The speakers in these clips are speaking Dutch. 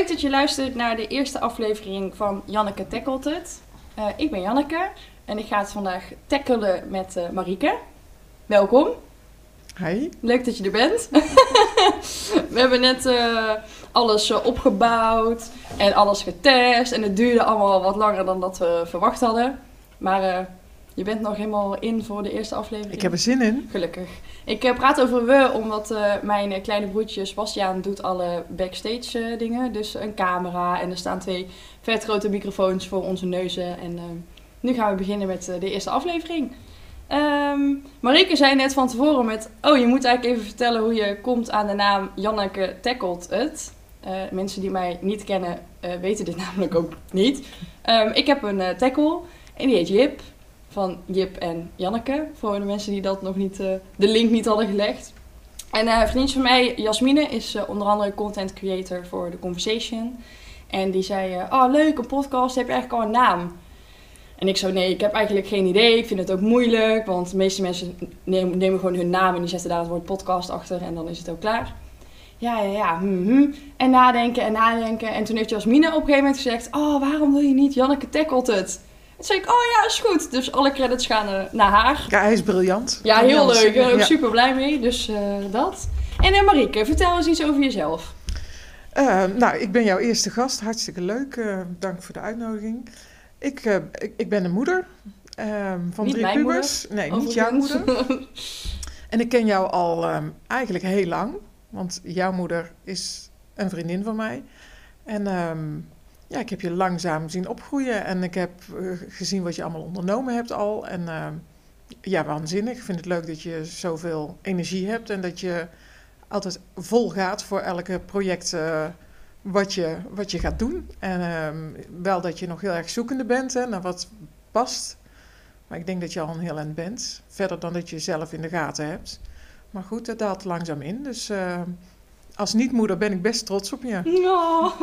leuk dat je luistert naar de eerste aflevering van Janneke Tackelt Het. Eh, ik ben Janneke en ik ga het vandaag tackelen met uh, Marieke. Welkom. Hi. Leuk dat je er bent. We hebben net uh, alles opgebouwd en alles getest en het duurde allemaal wat langer dan dat we verwacht hadden. Maar je bent nog helemaal in voor de eerste aflevering. Ik heb er zin in. Gelukkig. Ik uh, praat over we, omdat uh, mijn kleine broertje Sebastiaan doet alle backstage uh, dingen. Dus een camera en er staan twee vet grote microfoons voor onze neuzen. En nu gaan we beginnen met de eerste aflevering. Um, Marieke zei net van tevoren met... Oh, je moet eigenlijk even vertellen hoe je komt aan de naam Janneke Tackelt Het. mensen die mij niet kennen weten dit namelijk ook niet. Um, ik heb een tackle en die heet Jip van Jip en Janneke. Voor de mensen die dat nog niet, uh, de link niet hadden gelegd. En uh, een vriendje van mij, Jasmine, is uh, onder andere content creator voor The Conversation. En die zei, oh leuk, een podcast, heb je eigenlijk al een naam? En ik zo, nee, ik heb eigenlijk geen idee. Ik vind het ook moeilijk, want de meeste mensen nemen, gewoon hun naam en die zetten daar het woord podcast achter en dan is het ook klaar. Ja, ja, ja. Hm, hm. En nadenken en nadenken. En toen heeft Jasmine op een gegeven moment gezegd, oh, waarom wil je niet Janneke tackelt het? Toen zei ik, oh ja, is goed. Dus alle credits gaan uh, naar haar. Ja, hij is briljant. Ja, heel leuk. Ik ben ook super blij mee. Dus uh, dat. En uh, Marieke, vertel eens iets over jezelf. nou, ik ben jouw eerste gast. Hartstikke leuk. dank voor de uitnodiging. Ik, ik, ik, ben een moeder van niet drie pubers. Moeder, nee, niet jouw moeder. en ik ken jou al um, eigenlijk heel lang. Want jouw moeder is een vriendin van mij. En... Um, ja, ik heb je langzaam zien opgroeien en ik heb uh, gezien wat je allemaal ondernomen hebt al. En uh, ja, waanzinnig. Ik vind het leuk dat je zoveel energie hebt en dat je altijd vol gaat voor elke project uh, wat, je, wat je gaat doen. En ehm, wel dat je nog heel erg zoekende bent hè, naar wat past. Maar ik denk dat je al een heel eind bent. Verder dan dat je zelf in de gaten hebt. Maar goed, dat daalt langzaam in. Dus als niet-moeder ben ik best trots op je. Oh.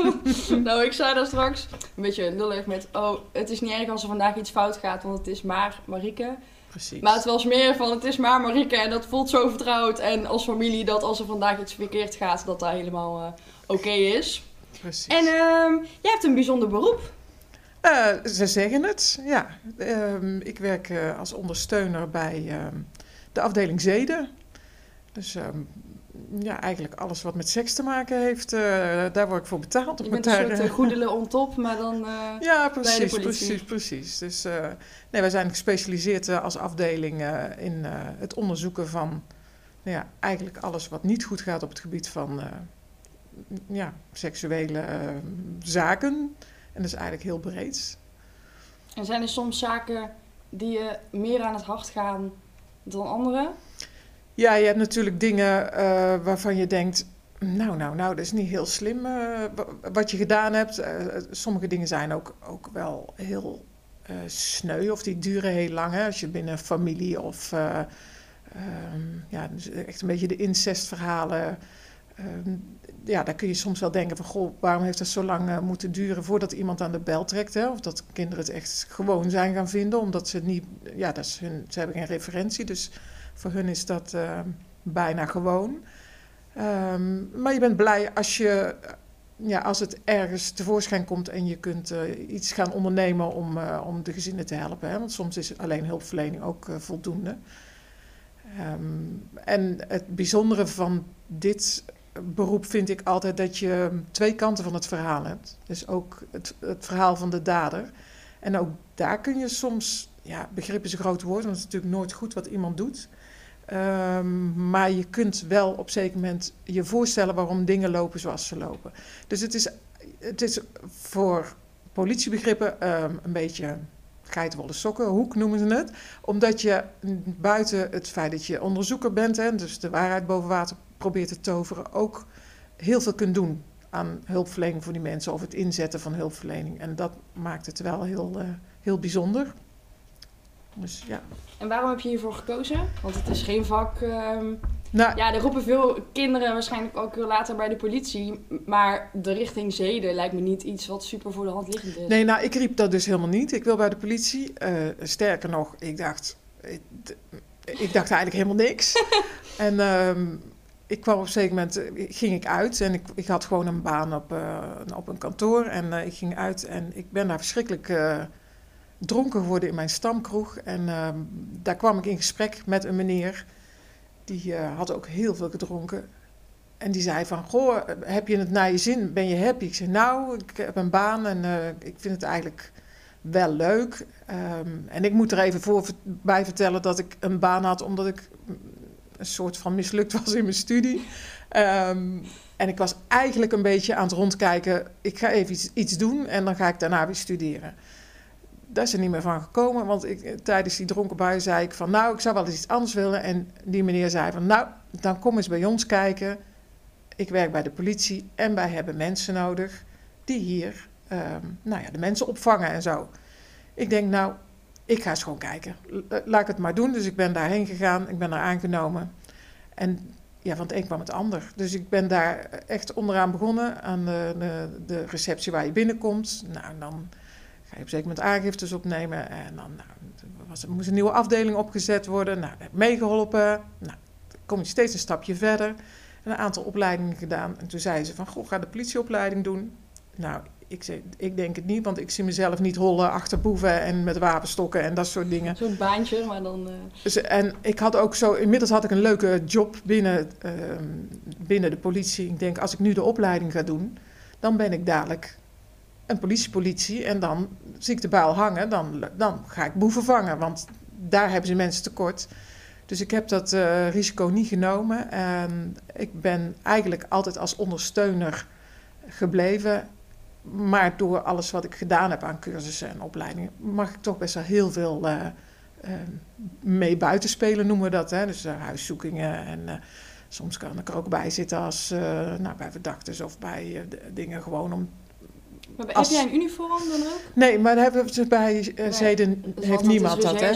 nou, ik zei dat straks een beetje lullig met... Oh, het is niet erg als er vandaag iets fout gaat, want het is maar Marieke. Precies. Maar het was meer van, het is maar Marieke en dat voelt zo vertrouwd. En als familie dat als er vandaag iets verkeerd gaat, dat dat helemaal uh, oké okay is. Precies. En uh, jij hebt een bijzonder beroep. Uh, ze zeggen het, ja. Uh, ik werk uh, als ondersteuner bij ehm, de afdeling Zeden. Dus ehm, ja, eigenlijk alles wat met seks te maken heeft, uh, daar word ik voor betaald. Je bent een soort uh, goedele on top, maar dan uh, Ja, precies, precies, precies. Dus nee, wij zijn gespecialiseerd als afdeling in het onderzoeken van nou ja, eigenlijk alles wat niet goed gaat op het gebied van ja, seksuele zaken. En dat is eigenlijk heel breed. En zijn er soms zaken die je meer aan het hart gaan dan andere? Ja, je hebt natuurlijk dingen uh, waarvan je denkt, nou, nou, nou, dat is niet heel slim uh, wat je gedaan hebt. Uh, sommige dingen zijn ook, ook wel heel sneu of die duren heel lang. Hè? Als je binnen familie of um, ja, dus echt een beetje de incestverhalen. Um, ja, daar kun je soms wel denken van, goh, waarom heeft dat zo lang moeten duren voordat iemand aan de bel trekt? Hè? Of dat kinderen het echt gewoon zijn gaan vinden, omdat ze niet, ja, dat is hun, ze hebben geen referentie, dus voor hun is dat uh, bijna gewoon. Um, maar je bent blij als, je, ja, als het ergens tevoorschijn komt en je kunt uh, iets gaan ondernemen om, uh, om de gezinnen te helpen. Hè? Want soms is alleen hulpverlening ook voldoende. Um, en het bijzondere van dit beroep vind ik altijd dat je twee kanten van het verhaal hebt. Dus ook het, het verhaal van de dader. En ook daar kun je soms, ja, begrip is een groot woord, want het is natuurlijk nooit goed wat iemand doet. Um, maar je kunt wel op zeker moment je voorstellen waarom dingen lopen zoals ze lopen. Dus het is, het is voor politiebegrippen um, een beetje geitenwolle sokken, hoek noemen ze het. Omdat je buiten het feit dat je onderzoeker bent, hè, dus de waarheid boven water probeert te toveren, ook heel veel kunt doen aan hulpverlening voor die mensen of het inzetten van hulpverlening. En dat maakt het wel heel, uh, heel bijzonder. Dus, ja. En waarom heb je hiervoor gekozen? Want het is geen vak. Um, nou, ja, er roepen veel kinderen waarschijnlijk ook later bij de politie. Maar de richting zeden lijkt me niet iets wat super voor de hand liggend is. Nee, nou, ik riep dat dus helemaal niet. Ik wil bij de politie. Uh, sterker nog, ik dacht. Ik, ik, dacht eigenlijk helemaal niks. en um, ik kwam op een zeker moment, eh, ging ik uit en ik, ik had gewoon een baan op, uh, op een kantoor. En uh, ik ging uit en ik ben daar verschrikkelijk dronken geworden in mijn stamkroeg. En ehm, daar kwam ik in gesprek met een meneer, die had ook heel veel gedronken. En die zei van, goh, heb je het naar je zin? Ben je happy? Ik zei, nou, ik heb een baan en ik vind het eigenlijk wel leuk. Um, en ik moet er even voor, bij vertellen dat ik een baan had omdat ik een soort van mislukt was in mijn studie. Um, en ik was eigenlijk een beetje aan het rondkijken. Ik ga even iets, iets, doen en dan ga ik daarna weer studeren. Daar is er niet meer van gekomen, want ik, tijdens die dronken bui zei ik van... nou, ik zou wel eens iets anders willen. En die meneer zei van, nou, dan kom eens bij ons kijken. Ik werk bij de politie en wij hebben mensen nodig die hier um, nou ja, de mensen opvangen en zo. Ik denk, nou, ik ga eens gewoon kijken. Eh, laat ik het maar doen. Dus ik ben daarheen gegaan, ik ben daar aangenomen. En ja, van het een kwam het ander. Dus ik ben daar echt onderaan begonnen, aan de, de, de receptie waar je binnenkomt. Nou, dan ga je op zeker moment aangiftes opnemen. En dan nou, was, er moest een nieuwe afdeling opgezet worden. Nou, heb meegeholpen. Nou, kom je steeds een stapje verder. En een aantal opleidingen gedaan. En toen zei ze van, goh, ga de politieopleiding doen. Nou, ik, zei, ik denk het niet, want ik zie mezelf niet hollen achter boeven en met wapenstokken en dat soort dingen. Zo'n baantje, maar dan. Uh... Dus, en ik had ook zo, inmiddels had ik een leuke job binnen, uh, binnen de politie. Ik denk, als ik nu de opleiding ga doen, dan ben ik dadelijk een politiepolitie en dan zie ik de buil hangen, dan, dan ga ik boeven vangen, want daar hebben ze mensen tekort. Dus ik heb dat uh, risico niet genomen en ik ben eigenlijk altijd als ondersteuner gebleven maar door alles wat ik gedaan heb aan cursussen en opleidingen, mag ik toch best wel heel veel uh, uh, mee buitenspelen, noemen we dat. Hè? Dus huiszoekingen en soms kan ik er ook bij zitten als nou, bij verdachtes of bij dingen gewoon om maar als... Heb jij een uniform dan ook? Nee, maar hebben ze bij uh, Zeden heeft niemand dat, hè?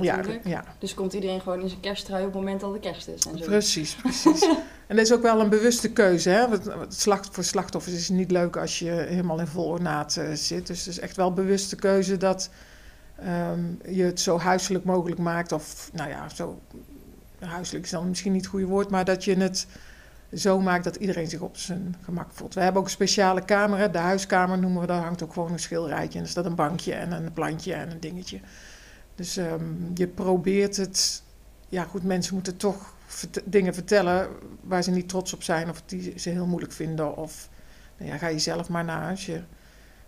Ja, ja. Dus komt iedereen gewoon in zijn kersttrui op het moment dat het kerst is. En zo. Precies, precies. en dat is ook wel een bewuste keuze, hè? Slacht, voor slachtoffers is het niet leuk als je helemaal in vol ornaat uh, zit. Dus het is echt wel een bewuste keuze dat um, je het zo huiselijk mogelijk maakt. Of, nou ja, zo... Huiselijk is dan misschien niet het goede woord, maar dat je het zo maakt dat iedereen zich op zijn gemak voelt. We hebben ook een speciale kamer, de huiskamer noemen we dat. hangt ook gewoon een schilderijtje en er staat een bankje en een plantje en een dingetje. Dus um, je probeert het. Ja, goed, mensen moeten toch dingen vertellen waar ze niet trots op zijn of die ze heel moeilijk vinden. Of nou ja, ga je zelf maar naar je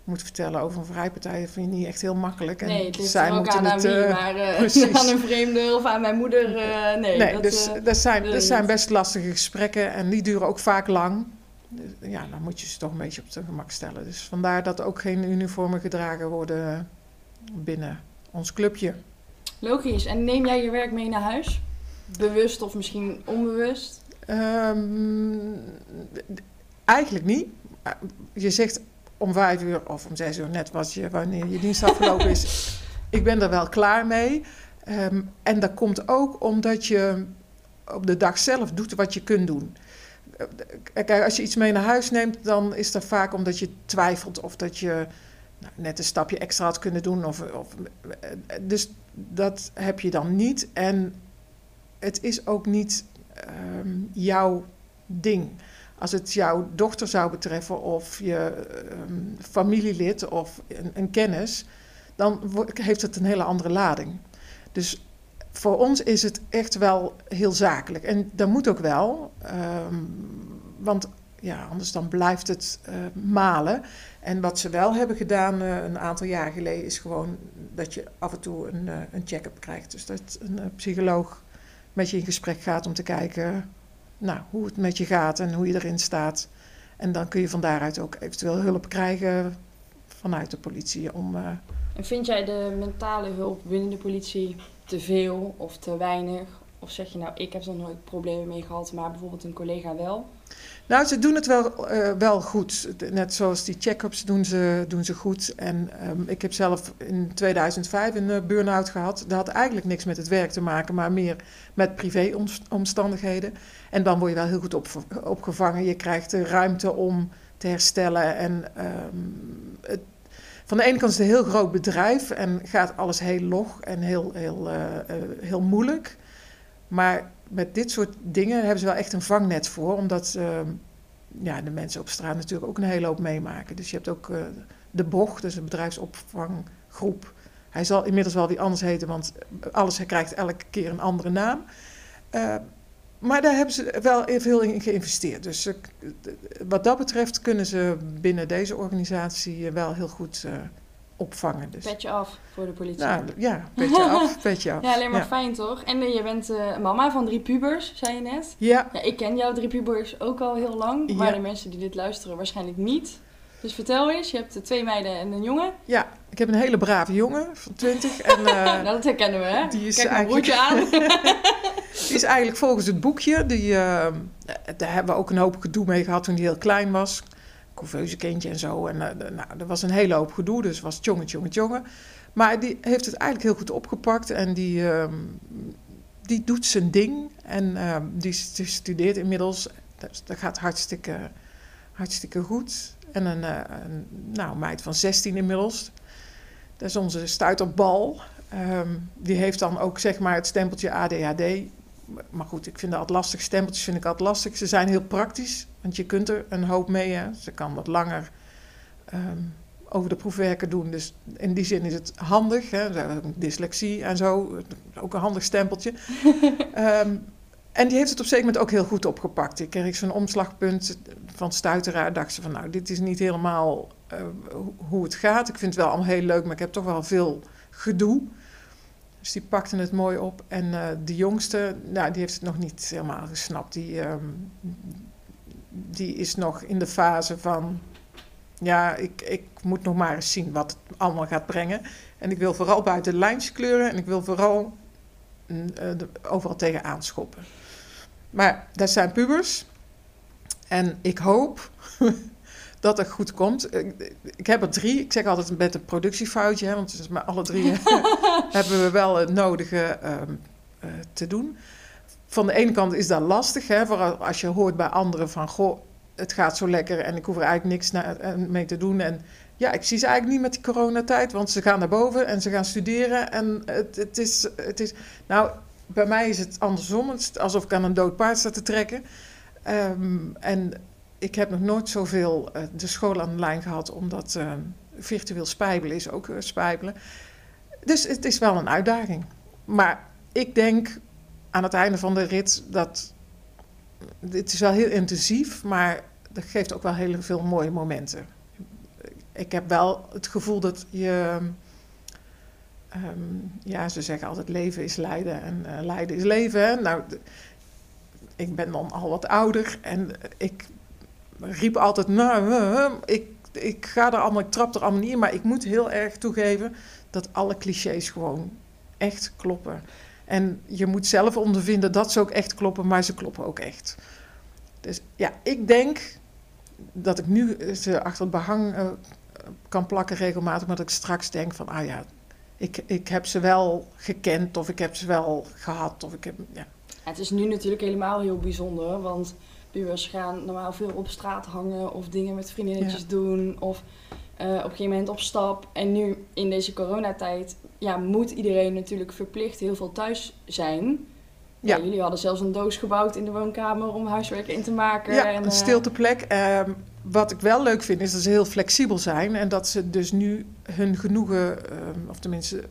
moet vertellen over een vrijpartij, vind je niet echt heel makkelijk. En nee, het zij moeten aan het, wie, uh, maar uh, aan een vreemde of aan mijn moeder, uh, nee. nee dat, dus dat, zijn, dat zijn best lastige gesprekken en die duren ook vaak lang. Dus, ja, dan moet je ze toch een beetje op zijn gemak stellen. Dus vandaar dat ook geen uniformen gedragen worden binnen ons clubje. Logisch. En neem jij je werk mee naar huis? Bewust of misschien onbewust? Um, eigenlijk niet. Je zegt om vijf uur of om zes uur, net was je, wanneer je dienst afgelopen is. Ik ben er wel klaar mee. Um, en dat komt ook omdat je op de dag zelf doet wat je kunt doen. Kijk, als je iets mee naar huis neemt, dan is dat vaak omdat je twijfelt of dat je nou, net een stapje extra had kunnen doen. Of, of, dus dat heb je dan niet. En het is ook niet um, jouw ding. Als het jouw dochter zou betreffen of je um, familielid of een, een, kennis, dan heeft het een hele andere lading. Dus voor ons is het echt wel heel zakelijk. En dat moet ook wel, um, want ja, anders dan blijft het uh, malen. En wat ze wel hebben gedaan uh, een aantal jaar geleden is gewoon dat je af en toe een, uh, een check-up krijgt. Dus dat een psycholoog met je in gesprek gaat om te kijken nou, hoe het met je gaat en hoe je erin staat. En dan kun je van daaruit ook eventueel hulp krijgen vanuit de politie. Om, uh... En vind jij de mentale hulp binnen de politie te veel of te weinig? Of zeg je nou, ik heb er nooit problemen mee gehad, maar bijvoorbeeld een collega wel? Nou, ze doen het wel, uh, wel goed. Net zoals die check-ups doen ze, doen ze goed. En um, ik heb zelf in 2005 een uh, burn-out gehad. Dat had eigenlijk niks met het werk te maken, maar meer met privéomstandigheden. En dan word je wel heel goed op, opgevangen. Je krijgt de ruimte om te herstellen. En um, het, van de ene kant is het een heel groot bedrijf en gaat alles heel log en heel, heel, uh, heel moeilijk. Maar met dit soort dingen hebben ze wel echt een vangnet voor. Omdat ehm, ja, de mensen op straat natuurlijk ook een hele hoop meemaken. Dus je hebt ook eh, de BOG, dus een bedrijfsopvanggroep. Hij zal inmiddels wel weer anders heten, want alles krijgt elke keer een andere naam. Uh, maar daar hebben ze wel veel in geïnvesteerd. Dus uh, wat dat betreft kunnen ze binnen deze organisatie wel heel goed opvangen. Dus. Petje af voor de politie. Nou, ja, petje af, petje af. Ja, alleen maar ja. fijn toch? En je bent mama van drie pubers, zei je net. Ja. ja. Ik ken jouw drie pubers ook al heel lang, maar de mensen die dit luisteren waarschijnlijk niet. Dus vertel eens, je hebt twee meiden en een jongen. Ja, ik heb een hele brave jongen van 20. En, uh, nou, dat herkennen we, hè? Die is Kijk broertje aan. die is eigenlijk volgens het boekje. Die, uh, daar hebben we ook een hoop gedoe mee gehad toen hij heel klein was. Couveuse kindje en zo. En uh, nou, er was een hele hoop gedoe, dus was tjonge, tjonge, tjonge. Maar die heeft het eigenlijk heel goed opgepakt. En die, die doet zijn ding. En die, die, studeert inmiddels. Dat, dat gaat hartstikke, hartstikke goed. En een, een nou, meid van 16 inmiddels. Dat is onze stuiterbal. Um, die heeft dan ook zeg maar het stempeltje ADHD. Maar goed, ik vind dat lastig. Stempeltjes vind ik altijd lastig. Ze zijn heel praktisch, want je kunt er een hoop mee. Hè. Ze kan wat langer um, over de proefwerken doen. Dus in die zin is het handig. Hè. Dyslexie en zo, ook een handig stempeltje. um, en die heeft het op zeker moment ook heel goed opgepakt. Ik kreeg zo'n omslagpunt van stuiteraar. Dacht ze van, nou, dit is niet helemaal uh, hoe het gaat. Ik vind het wel allemaal heel leuk, maar ik heb toch wel veel gedoe. Dus die pakte het mooi op. En uh, de jongste, nou, die heeft het nog niet helemaal gesnapt. Die, um, die is nog in de fase van... Ja, ik, ik moet nog maar eens zien wat het allemaal gaat brengen. En ik wil vooral buiten de lijntjes kleuren. En ik wil vooral uh, de, overal tegen aanschoppen. Maar dat zijn pubers. En ik hoop dat het goed komt. Ik heb er drie. Ik zeg altijd met een productiefoutje, hè, want met alle drie hebben we wel het nodige um, uh, te doen. Van de ene kant is dat lastig, hè, vooral als je hoort bij anderen van... goh, het gaat zo lekker en ik hoef er eigenlijk niks na, mee te doen. En ja, ik zie ze eigenlijk niet met die coronatijd, want ze gaan naar boven en ze gaan studeren. En het, het, is, het is... Nou, bij mij is het andersom. Het is alsof ik aan een dood paard sta te trekken. Um, en ik heb nog nooit zoveel uh, de school aan de lijn gehad, omdat uh, virtueel spijbelen is ook spijbelen. Dus het is wel een uitdaging. Maar ik denk aan het einde van de rit dat. Het is wel heel intensief, maar dat geeft ook wel heel veel mooie momenten. Ik heb wel het gevoel dat je. Um, ja, ze zeggen altijd leven is lijden en uh, lijden is leven. Nou, ik ben dan al wat ouder en ik riep altijd, nou, ik, ik ga er allemaal, ik trap er allemaal niet in, maar ik moet heel erg toegeven dat alle clichés gewoon echt kloppen. En je moet zelf ondervinden dat ze ook echt kloppen, maar ze kloppen ook echt. Dus ja, ik denk dat ik nu ze achter het behang uh, kan plakken regelmatig, maar dat ik straks denk van, ah ja, ik, ik heb ze wel gekend of ik heb ze wel gehad. Of ik heb, ja. Het is nu natuurlijk helemaal heel bijzonder, want pubers gaan normaal veel op straat hangen of dingen met vriendinnetjes ja. doen of uh, op een gegeven moment op stap. En nu in deze coronatijd ja, moet iedereen natuurlijk verplicht heel veel thuis zijn. Ja. ja. jullie hadden zelfs een doos gebouwd in de woonkamer om huiswerk in te maken. Ja, en, een stilteplek. Uh, wat ik wel leuk vind is dat ze heel flexibel zijn en dat ze dus nu hun genoegen, uh, of tenminste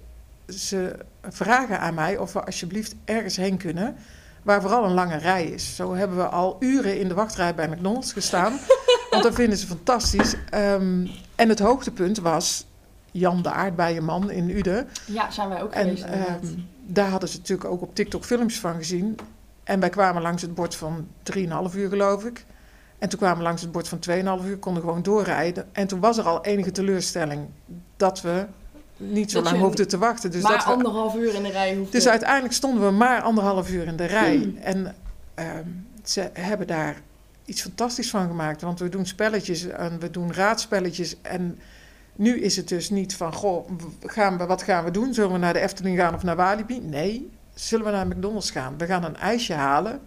ze vragen aan mij of we alsjeblieft ergens heen kunnen waar vooral een lange rij is. Zo hebben we al uren in de wachtrij bij McDonald's gestaan. want dat vinden ze fantastisch. Um, en het hoogtepunt was Jan de Aardbeienman in Uden. Ja, zijn wij ook geweest. En um, daar hadden ze natuurlijk ook op TikTok filmpjes van gezien. En wij kwamen langs het bord van 3,5 uur, geloof ik. En toen kwamen we langs het bord van 2,5 uur, konden gewoon doorrijden. En toen was er al enige teleurstelling dat we niet zo dat lang hoefde te wachten. Dus maar dat we, anderhalf uur in de rij hoefde. Dus uiteindelijk stonden we maar anderhalf uur in de rij. Mm. En um, ze hebben daar iets fantastisch van gemaakt. Want we doen spelletjes en we doen raadspelletjes. En nu is het dus niet van, goh, gaan we, wat gaan we doen? Zullen we naar de Efteling gaan of naar Walibi? Nee, zullen we naar McDonald's gaan? We gaan een ijsje halen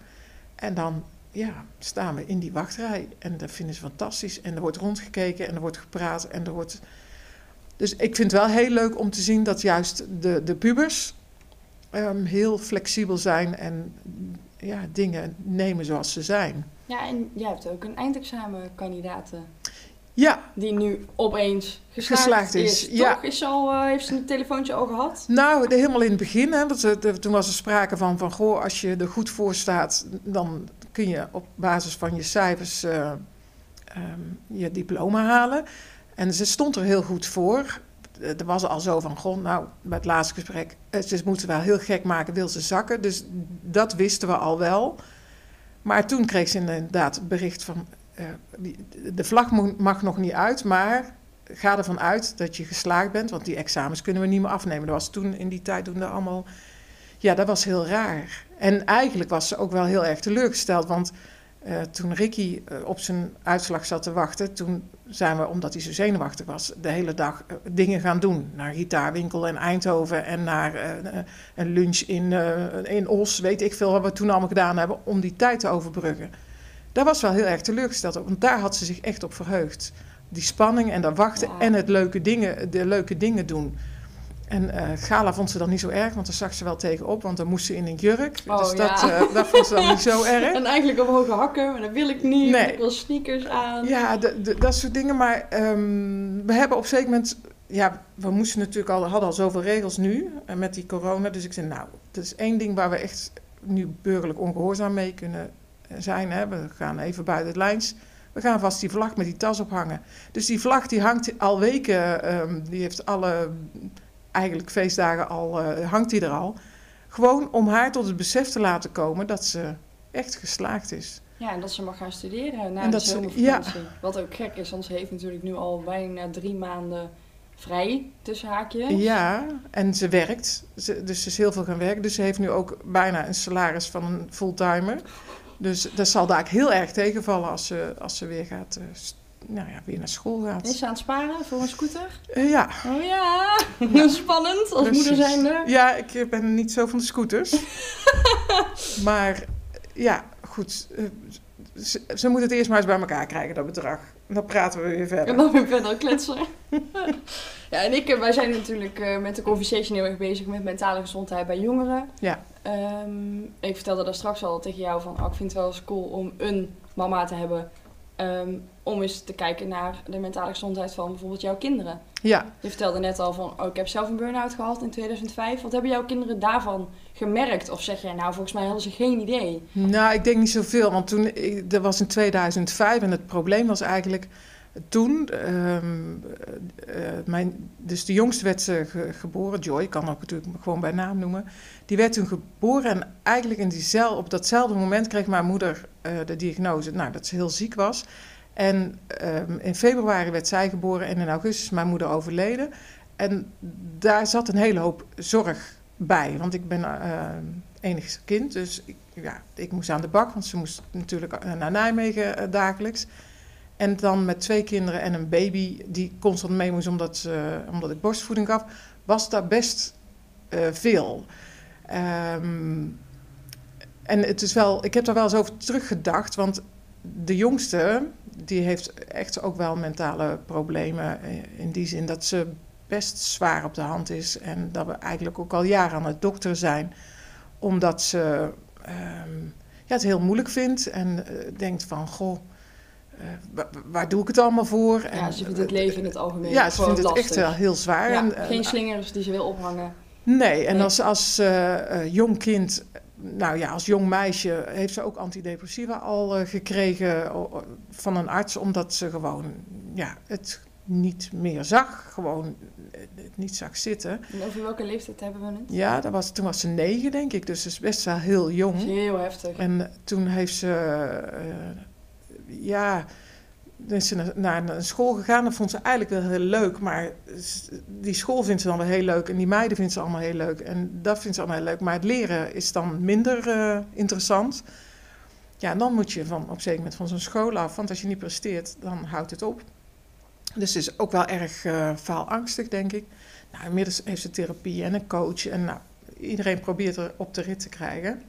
en dan ja, staan we in die wachtrij. En dat vinden ze fantastisch. En er wordt rondgekeken en er wordt gepraat en er wordt dus ik vind het wel heel leuk om te zien dat juist de, de pubers um, heel flexibel zijn en ja, dingen nemen zoals ze zijn. Ja, en jij hebt ook een eindexamenkandidaat Ja, die nu opeens geslaagd, Geslaagd is, ja. Toch? Is al, eh, heeft ze een telefoontje al gehad? nou, de, helemaal in het begin, hè, de- toen was er sprake van, van, goh, als je er goed voor staat, dan kun je op basis van je cijfers eh, ehm, je diploma halen. En ze stond er heel goed voor. Eh, Er was al zo van, goh, nou, bij het laatste gesprek, eh, ze moeten wel heel gek maken, wil ze zakken. Dus dat wisten we al wel. Maar toen kreeg ze inderdaad bericht van, eh, de vlag mag nog niet uit, maar ga ervan uit dat je geslaagd bent, want die examens kunnen we niet meer afnemen. Dat was toen in die tijd toen er allemaal, ja, dat was heel raar. En eigenlijk was ze ook wel heel erg teleurgesteld, want eh, toen Ricky eh, op zijn uitslag zat te wachten, toen zijn we, omdat hij zo zenuwachtig was, de hele dag eh, dingen gaan doen. Naar gitaarwinkel in Eindhoven en naar een lunch in, in Os, weet ik veel wat we toen allemaal gedaan hebben, om die tijd te overbruggen. Daar was wel heel erg teleurgesteld op, want daar had ze zich echt op verheugd. Die spanning en dat wachten Ja. en het leuke dingen, de leuke dingen doen. En eh, Gala vond ze dan niet zo erg, want daar zag ze wel tegenop, want dan moest ze in een jurk. Oh, dus dat, eh, dat vond ze dan niet zo erg. En eigenlijk op hoge hakken, maar dat wil ik niet. Nee. Ik wil sneakers aan. Ja, de, de- dat soort dingen. Maar ehm, we hebben op een zeker moment... Ja, we moesten natuurlijk al, hadden al zoveel regels nu eh, met die corona. Dus ik zei, nou, dat is één ding waar we echt nu burgerlijk ongehoorzaam mee kunnen zijn. Hè. We gaan even buiten het lijns. We gaan vast die vlag met die tas ophangen. Dus die vlag die hangt al weken, ehm, die heeft alle, eigenlijk feestdagen al, eh, hangt die er al. Gewoon om haar tot het besef te laten komen dat ze echt geslaagd is. Ja, en dat ze mag gaan studeren na En de dat ze-. Wat ook gek is, want ze heeft natuurlijk nu al bijna drie maanden vrij, tussen haakjes. Ja, en ze werkt. Ze, dus ze is heel veel gaan werken. Dus ze heeft nu ook bijna een salaris van een fulltimer. Dus dat zal daar heel erg tegenvallen als ze, als ze weer, gaat, eh, st- nou ja, weer naar school Is gaat. ze aan het sparen voor een scooter? Eh, ja, Oh ja, spannend als precies. moeder zijnde. Ja, ik ben niet zo van de scooters. maar ja, goed. eh, Ze, ze moet het eerst maar eens bij elkaar krijgen, dat bedrag. En dan praten we weer En verder. dan weer verder kletsen. ja, en ik, eh, wij zijn natuurlijk met de conversation heel erg bezig met mentale gezondheid bij jongeren. Ja. Ehm, ik vertelde daar straks al tegen jou van, oh, ik vind het wel eens cool om een mama te hebben. Ehm, om eens te kijken naar de mentale gezondheid van bijvoorbeeld jouw kinderen. Ja, Je vertelde net al van, oh, ik heb zelf een burn-out gehad in 2005. Wat hebben jouw kinderen daarvan gemerkt? Of zeg jij, nou, volgens mij hadden ze geen idee. Nou, ik denk niet zoveel, want toen, dat was in 2005 en het probleem was eigenlijk toen, ehm, eh, mijn, dus de jongste werd ze ge- geboren, Joy, ik kan ook natuurlijk gewoon bij naam noemen, die werd toen geboren en eigenlijk in diezelfde, op datzelfde moment kreeg mijn moeder eh, de diagnose, nou, dat ze heel ziek was. En ehm, in februari werd zij geboren en in augustus is mijn moeder overleden. En daar zat een hele hoop zorg bij, want ik ben eh, enig kind, dus ik, ja, ik moest aan de bak, want ze moest natuurlijk naar Nijmegen dagelijks. En dan met twee kinderen en een baby die constant mee moest omdat, omdat ik borstvoeding gaf, was daar best eh, veel. Ehm, en het is wel, ik heb daar wel eens over teruggedacht, want de jongste, die heeft echt ook wel mentale problemen. eh, In die zin dat ze best zwaar op de hand is. En dat we eigenlijk ook al jaren aan het dokter zijn. Omdat ze ehm, ja, het heel moeilijk vindt en eh, denkt van, goh, eh, wa- waar doe ik het allemaal voor? Ja, En, ze vindt het leven in het algemeen Ja, ze vindt het echt wel heel zwaar. Ja, En, eh, geen slingers die ze wil ophangen. Nee, en Nee. als, als eh, eh, jong kind, nou ja, als jong meisje, heeft ze ook antidepressiva al eh, gekregen van een arts, omdat ze gewoon ja, het niet meer zag, gewoon eh, het niet zag zitten. En over welke leeftijd hebben we het? Ja, dat was, toen was ze negen, denk ik, dus ze is best wel heel jong. Heel heftig. En toen heeft ze, eh, ja, is ze naar- een school gegaan. Dat vond ze eigenlijk wel heel leuk. Maar die school vindt ze dan wel heel leuk. En die meiden vindt ze allemaal heel leuk. En dat vindt ze allemaal heel leuk. Maar het leren is dan minder eh, interessant. Ja, en dan moet je van, op een zeker moment van zo'n school af. Want als je niet presteert, dan houdt het op. Dus het is ook wel erg eh faalangstig, denk ik. Nou, inmiddels heeft ze therapie en een coach. En nou, iedereen probeert er op de rit te krijgen.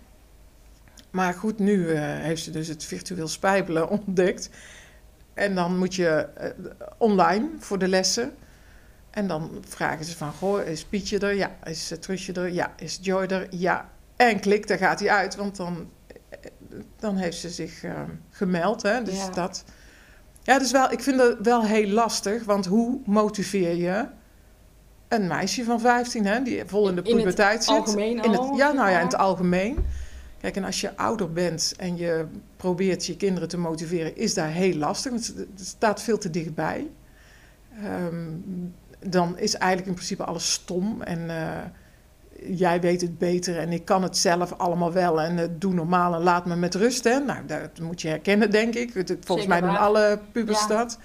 Maar goed, nu eh, heeft ze dus het virtueel spijbelen ontdekt. En dan moet je eh, online voor de lessen. En dan vragen ze van, goh, is Pietje er? Ja. Is uh, Trusje er? Ja. Is Joy er? Ja. En klik, daar gaat hij uit. Want dan dan heeft ze zich eh, gemeld. Hè? Dus Ja. dat. Ja, dus wel, ik vind het wel heel lastig, want hoe motiveer je een meisje van 15, hè, die vol in de puberteit zit? algemeen in het, al, ja, nou ja, in het algemeen. Kijk, en als je ouder bent en je probeert je kinderen te motiveren, is daar heel lastig, want het staat veel te dichtbij. Ehm, dan is eigenlijk in principe alles stom en eh, jij weet het beter en ik kan het zelf allemaal wel en eh, doe normaal en laat me met rust. Hè? Nou, dat moet je herkennen, denk ik. Volgens Zeker mij doen waar. alle pubers dat.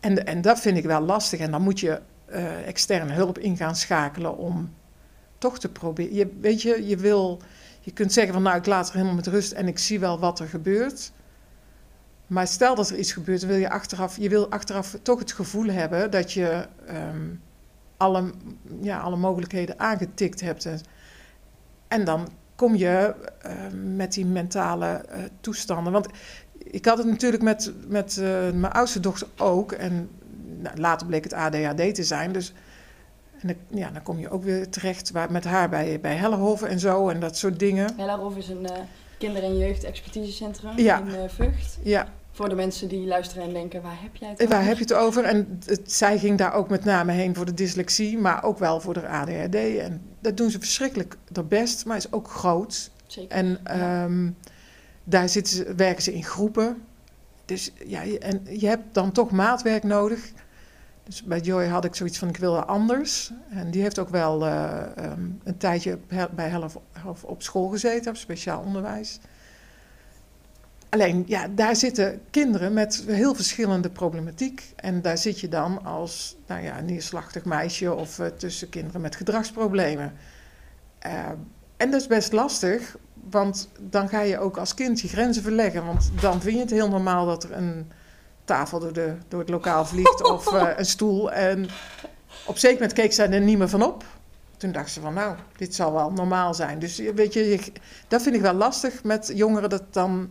En, en dat vind ik wel lastig. En dan moet je eh, externe hulp in gaan schakelen om toch te proberen. Je, weet je, je wil, je kunt zeggen van nou, ik laat er helemaal met rust en ik zie wel wat er gebeurt. Maar stel dat er iets gebeurt, wil je achteraf, je wil achteraf toch het gevoel hebben dat je ehm, alle, ja, alle mogelijkheden aangetikt hebt. En, dan kom je eh, met die mentale eh, toestanden. Want ik had het natuurlijk met, met eh, mijn oudste dochter ook. En nou, later bleek het ADHD te zijn. Dus en dan, ja, dan kom je ook weer terecht waar, met haar bij, bij Hellehoven en zo en dat soort dingen. Hellerhof is een eh, kinder- en jeugd-expertisecentrum Ja. in eh, Vught. Ja, Voor de mensen die luisteren en denken, waar heb jij het en waar over? heb je het over? En het, zij ging daar ook met name heen voor de dyslexie, maar ook wel voor de ADHD. En dat doen ze verschrikkelijk haar best, maar is ook groot. Zeker. En Ja. ehm, daar zitten ze, werken ze in groepen. Dus ja, en je hebt dan toch maatwerk nodig. Dus bij Joy had ik zoiets van, ik wil anders. En die heeft ook wel eh, ehm, een tijdje bij Helf Helf op school gezeten, op speciaal onderwijs. Alleen, ja, daar zitten kinderen met heel verschillende problematiek. En daar zit je dan als nou ja, neerslachtig meisje of eh, tussen kinderen met gedragsproblemen. Eh, en dat is best lastig, want dan ga je ook als kind je grenzen verleggen. Want dan vind je het heel normaal dat er een tafel door, de, door het lokaal vliegt of eh, een stoel. En op zeker moment keek zij er niet meer van op. Toen dacht ze van, nou, dit zal wel normaal zijn. Dus je- weet je, je- dat vind ik wel lastig met jongeren, dat dan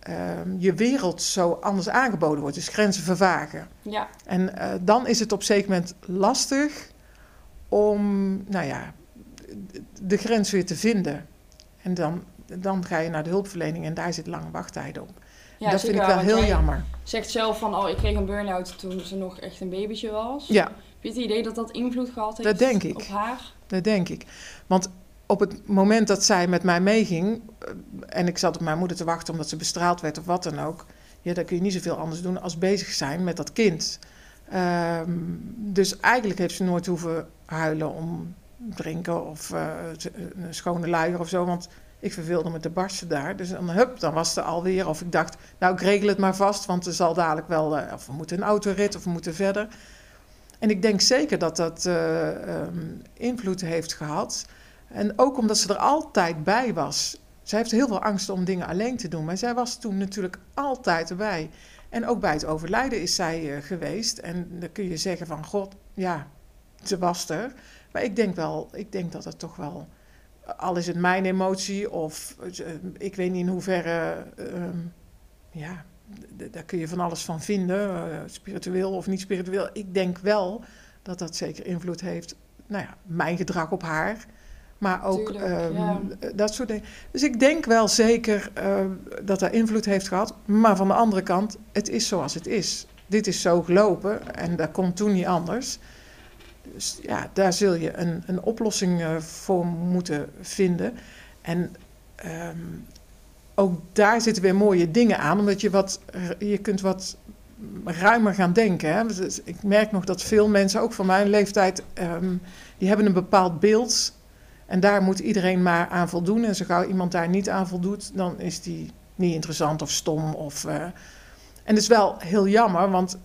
ehm, je wereld zo anders aangeboden wordt. Dus grenzen vervagen. Ja, En eh, dan is het op zeker moment lastig om, nou ja, de grens weer te vinden. En dan, dan ga je naar de hulpverlening en daar zit lange wachttijden op. ja dat zeker vind ik wel, heel jammer. zegt zelf van, oh, ik kreeg een burn-out toen ze nog echt een babytje was. Ja, Heb je het idee dat dat invloed gehad heeft Dat denk ik. op haar? dat denk ik. Want op het moment dat zij met mij meeging eh, en ik zat op mijn moeder te wachten omdat ze bestraald werd of wat dan ook, ja, dan kun je niet zoveel anders doen als bezig zijn met dat kind. Ehm, dus eigenlijk heeft ze nooit hoeven huilen om drinken of eh, ze- een schone luier of zo, want ik verveelde me te barsten daar. Dus dan, hup, dan was ze alweer. Of ik dacht, nou, ik regel het maar vast, want er zal dadelijk wel, eh, of we moeten een autorit of we moeten verder. En ik denk zeker dat dat eh, ehm, invloed heeft gehad. En ook omdat ze er altijd bij was. Zij heeft heel veel angst om dingen alleen te doen. Maar zij was toen natuurlijk altijd erbij. En ook bij het overlijden is zij eh, geweest. En dan kun je zeggen van, god, ja, ze was er. Maar ik denk wel, ik denk dat het toch wel... Al is het mijn emotie of eh, ik weet niet in hoeverre... ehm, ja, daar kun je van alles van vinden. eh, spiritueel of niet spiritueel. Ik denk wel dat dat zeker invloed heeft. Nou ja, mijn gedrag op haar. Maar ook Tuurlijk, ehm, ja. dat soort dingen. Dus ik denk wel zeker eh, dat dat invloed heeft gehad. Maar van de andere kant, het is zoals het is. Dit is zo gelopen en dat komt toen niet anders. Dus ja, daar zul je een, een oplossing eh, voor moeten vinden. En ehm, ook daar zitten weer mooie dingen aan, omdat je, wat, je kunt wat ruimer gaan denken. Hè? Dus Ik merk nog dat veel mensen, ook van mijn leeftijd, ehm, die hebben een bepaald beeld. En daar moet iedereen maar aan voldoen. En zo gauw iemand daar niet aan voldoet, dan is die niet interessant of stom. Of, eh, En dat is wel heel jammer, want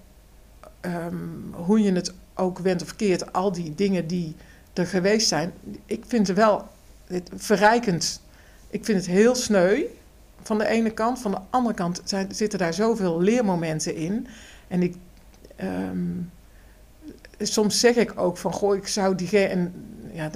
ehm, hoe je het ook went of keert, al die dingen die er geweest zijn, ik vind het wel verrijkend. Ik vind het heel sneu van de ene kant. Van de andere kant zijn, zitten daar zoveel leermomenten in. En ik, ehm, soms zeg ik ook van, goh, ik zou diegene, en ja,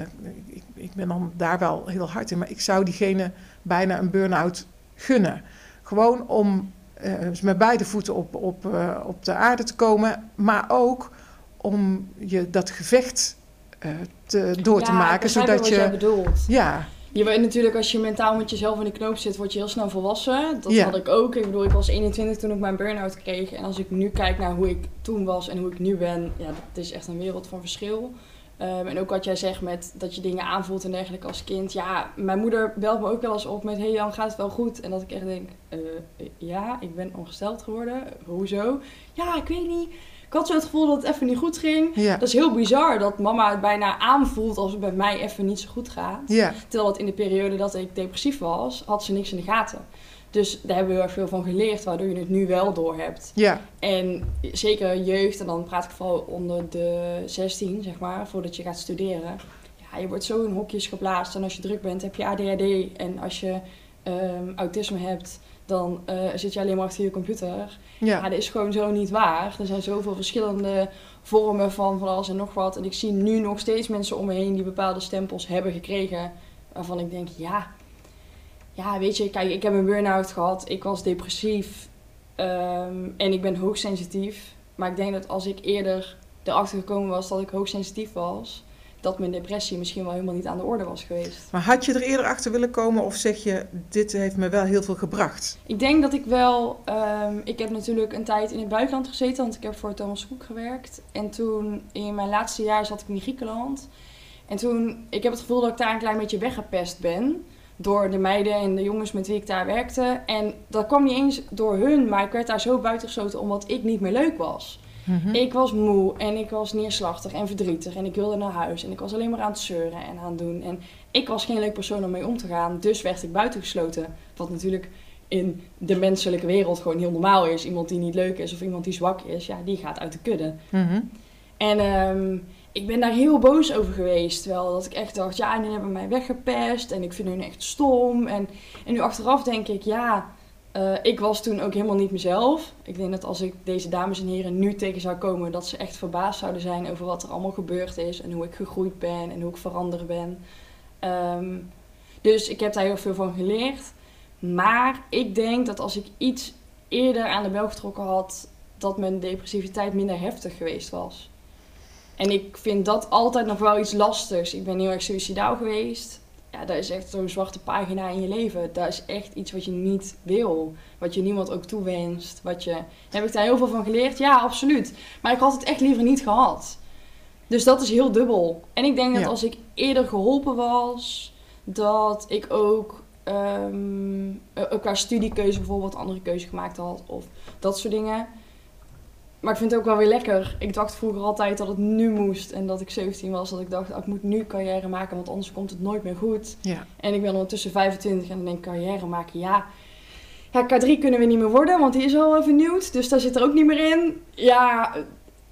ik, ik ben dan daar wel heel hard in, maar ik zou diegene bijna een burn-out gunnen. Gewoon om eh, met beide voeten op, op, eh, op de aarde te komen, maar ook om je dat gevecht eh, te, door te Ja, maken, zodat wat jij je, bedoelt. ja, Je weet natuurlijk, als je mentaal met jezelf in de knoop zit, word je heel snel volwassen. Dat Ja. had ik ook. Ik bedoel, ik was 21 toen ik mijn burn-out kreeg. En als ik nu kijk naar hoe ik toen was en hoe ik nu ben, ja, dat is echt een wereld van verschil. Ehm, en ook wat jij zegt met dat je dingen aanvoelt en dergelijke als kind. Ja, mijn moeder belt me ook wel eens op met, hey Jan, gaat het wel goed? En dat ik echt denk, eh, ja, ik ben ongesteld geworden. Hoezo? Ja, ik weet niet. Ik had zo het gevoel dat het even niet goed ging. Ja. Dat is heel bizar dat mama het bijna aanvoelt als het bij mij even niet zo goed gaat. Ja. Terwijl het in de periode dat ik depressief was, had ze niks in de gaten. Dus daar hebben we heel erg veel van geleerd, waardoor je het nu wel door hebt. Ja. En zeker jeugd, en dan praat ik vooral onder de 16, zeg maar, voordat je gaat studeren. Ja, je wordt zo in hokjes geplaatst. En als je druk bent, heb je ADHD. En als je ehm, autisme hebt, dan eh, zit je alleen maar achter je computer. Ja, Ja. dat is gewoon zo niet waar. Er zijn zoveel verschillende vormen van van alles en nog wat. En ik zie nu nog steeds mensen om me heen die bepaalde stempels hebben gekregen. Waarvan ik denk, ja, ja weet je, kijk, ik heb een burn-out gehad. Ik was depressief. ehm, en ik ben hoogsensitief. Maar ik denk dat als ik eerder erachter gekomen was dat ik hoogsensitief was, dat mijn depressie misschien wel helemaal niet aan de orde was geweest. Maar had je er eerder achter willen komen of zeg je, dit heeft me wel heel veel gebracht? Ik denk dat ik wel. ehm, ik heb natuurlijk een tijd in het buitenland gezeten, want ik heb voor Thomas Cook gewerkt. En toen in mijn laatste jaar zat ik in Griekenland. En toen, ik heb het gevoel dat ik daar een klein beetje weggepest ben. Door de meiden en de jongens met wie ik daar werkte. En dat kwam niet eens door hun, maar ik werd daar zo buitengesloten omdat ik niet meer leuk was. Mhm. Ik was moe en ik was neerslachtig en verdrietig en ik wilde naar huis en ik was alleen maar aan het zeuren en aan het doen. En ik was geen leuk persoon om mee om te gaan, dus werd ik buitengesloten. Wat natuurlijk in de menselijke wereld gewoon heel normaal is. Iemand die niet leuk is of iemand die zwak is, ja, die gaat uit de kudde. Mhm. En ehm, ik ben daar heel boos over geweest. Terwijl dat ik echt dacht, ja, en die hebben mij weggepest en ik vind hun echt stom. En, en nu achteraf denk ik, ja, eh, ik was toen ook helemaal niet mezelf. Ik denk dat als ik deze dames en heren nu tegen zou komen, dat ze echt verbaasd zouden zijn over wat er allemaal gebeurd is. En hoe ik gegroeid ben en hoe ik veranderd ben. Ehm, dus ik heb daar heel veel van geleerd. Maar ik denk dat als ik iets eerder aan de bel getrokken had, dat mijn depressiviteit minder heftig geweest was. En ik vind dat altijd nog wel iets lastigs. Ik ben heel erg suicidaal geweest. Ja, dat is echt zo'n zwarte pagina in je leven. Dat is echt iets wat je niet wil. Wat je niemand ook toewenst. Wat je... Heb ik daar heel veel van geleerd? Ja, absoluut. Maar ik had het echt liever niet gehad. Dus dat is heel dubbel. En ik denk dat Ja. als ik eerder geholpen was, dat ik ook, ehm, eh, ook qua studiekeuze bijvoorbeeld andere keuze gemaakt had. Of dat soort dingen. Maar ik vind het ook wel weer lekker. Ik dacht vroeger altijd dat het nu moest. En dat ik 17 was, dat ik dacht, ah, ik moet nu carrière maken, want anders komt het nooit meer goed. Ja. En ik ben ondertussen 25 en dan denk ik, carrière maken, ja. Ja, K3 kunnen we niet meer worden, want die is al vernieuwd. Dus daar zit er ook niet meer in. Ja,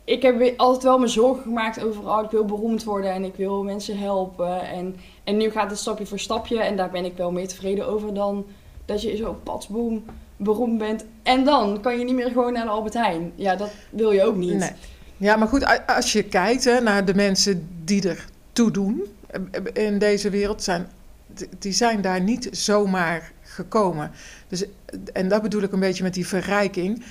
ik heb altijd wel me zorgen gemaakt over, oh, ik wil beroemd worden en ik wil mensen helpen. En, en nu gaat het stapje voor stapje en daar ben ik wel meer tevreden over dan dat je zo patsboom beroemd bent. En dan kan je niet meer gewoon naar Albert Heijn. Ja, dat wil je ook niet. Nee. Ja, maar goed, als je kijkt hè, naar de mensen die er toe doen eh, in deze wereld, zijn, die zijn daar niet zomaar gekomen. Dus, en dat bedoel ik een beetje met die verrijking.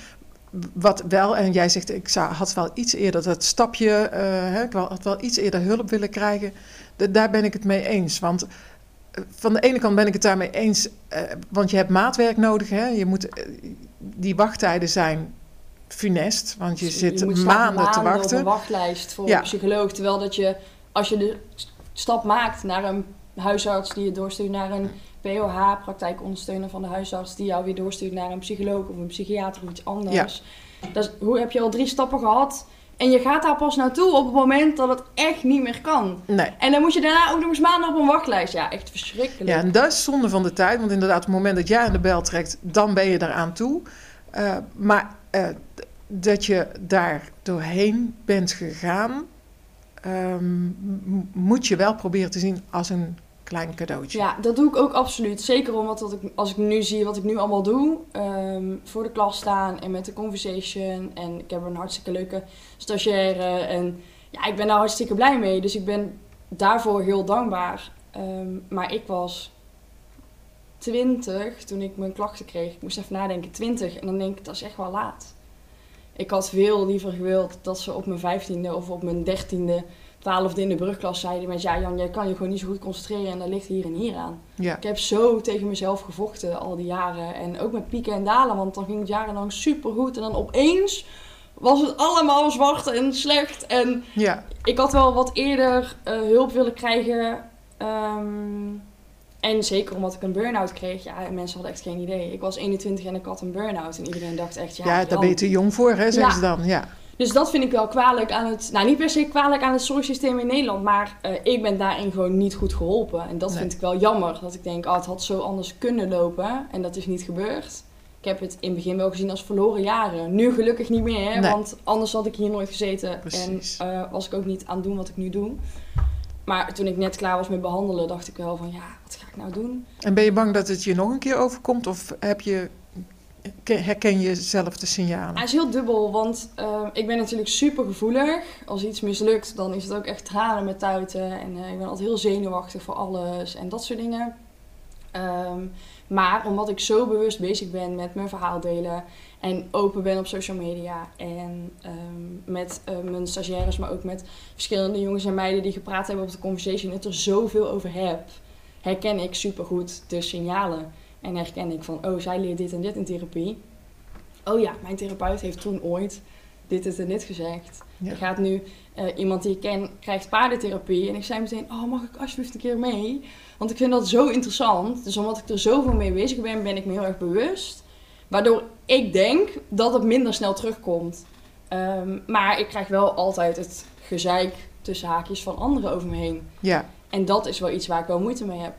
Wat wel, en jij zegt, ik zou, had wel iets eerder dat stapje, eh, hè, ik had wel iets eerder hulp willen krijgen. Da- daar ben ik het mee eens. Want eh, van de ene kant ben ik het daarmee eens, eh, want je hebt maatwerk nodig. Hè? Je moet, eh, die wachttijden zijn funest, want je Dus zit moet staan maanden te op wachten. een wachtlijst voor Ja. een psycholoog. Terwijl dat je, als je de stap maakt naar een huisarts die je doorstuurt naar een POH, praktijkondersteuner van de huisarts, die jou weer doorstuurt naar een psycholoog of een psychiater of iets anders. Dat is, hoe heb je al drie stappen gehad? En je gaat daar pas naartoe op het moment dat het echt niet meer kan. Nee. En dan moet je daarna ook nog eens maanden op een wachtlijst. Ja, echt verschrikkelijk. Ja, en dat is zonde van de tijd. Want inderdaad, op het moment dat jij aan de bel trekt, dan ben je eraan toe. Eh, maar eh, dat je daar doorheen bent gegaan, ehm, moet je wel proberen te zien als een klein cadeautje. Ja, dat doe ik ook absoluut. Zeker omdat dat ik, als ik nu zie wat ik nu allemaal doe. ehm, voor de klas staan en met de conversation. En ik heb een hartstikke leuke stagiaire. En ja, ik ben daar hartstikke blij mee. Dus ik ben daarvoor heel dankbaar. Ehm, maar ik was 20 toen ik mijn klachten kreeg. Ik moest even nadenken, 20. En dan denk ik, dat is echt wel laat. Ik had veel liever gewild dat ze op mijn 15e of op mijn 13e. Twaalfde in de brugklas zeiden met... Ja, Jan, jij kan je gewoon niet zo goed concentreren en dat ligt hier en hier aan. Ja. Ik heb zo tegen mezelf gevochten al die jaren. En ook met pieken en dalen, want dan ging het jarenlang supergoed. En dan opeens was het allemaal zwart en slecht. En Ja. ik had wel wat eerder eh, hulp willen krijgen. ehm, en zeker omdat ik een burn-out kreeg. Ja, mensen hadden echt geen idee. Ik was 21 en ik had een burn-out. En iedereen dacht echt, ja... Ja, daar ben je te jong voor, hè, zeggen Ja. ze dan. Ja. Dus dat vind ik wel kwalijk aan het... Nou, niet per se kwalijk aan het zorgsysteem in Nederland. Maar eh, ik ben daarin gewoon niet goed geholpen. En dat Nee. vind ik wel jammer. Dat ik denk, oh, het had zo anders kunnen lopen. En dat is niet gebeurd. Ik heb het in het begin wel gezien als verloren jaren. Nu gelukkig niet meer. hè, Nee. Want anders had ik hier nooit gezeten. Precies. En eh, was ik ook niet aan het doen wat ik nu doe. Maar toen ik net klaar was met behandelen, dacht ik wel van... Ja, wat ga ik nou doen? En ben je bang dat het je nog een keer overkomt? Of heb je, herken je zelf de signalen? Hij is heel dubbel, want eh, ik ben natuurlijk super gevoelig. Als iets mislukt, dan is het ook echt tranen met tuiten. En eh, ik ben altijd heel zenuwachtig voor alles en dat soort dingen. Ehm, maar omdat ik zo bewust bezig ben met mijn verhaal delen en open ben op social media en ehm, met eh, mijn stagiaires, maar ook met verschillende jongens en meiden die gepraat hebben op de conversation, en het er zoveel over heb, herken ik supergoed de signalen. En herken ik van, oh, zij leert dit en dit in therapie. Oh ja, mijn therapeut heeft toen ooit dit, dit en dit gezegd. Ja. Er gaat nu eh, iemand die ik ken, krijgt paardentherapie. En ik zei meteen, oh, mag ik alsjeblieft een keer mee? Want ik vind dat zo interessant. Dus omdat ik er zoveel mee bezig ben, ben ik me heel erg bewust. Waardoor ik denk dat het minder snel terugkomt. Ehm, maar ik krijg wel altijd het gezeik tussen haakjes van anderen over me heen. Ja, En dat is wel iets waar ik wel moeite mee heb.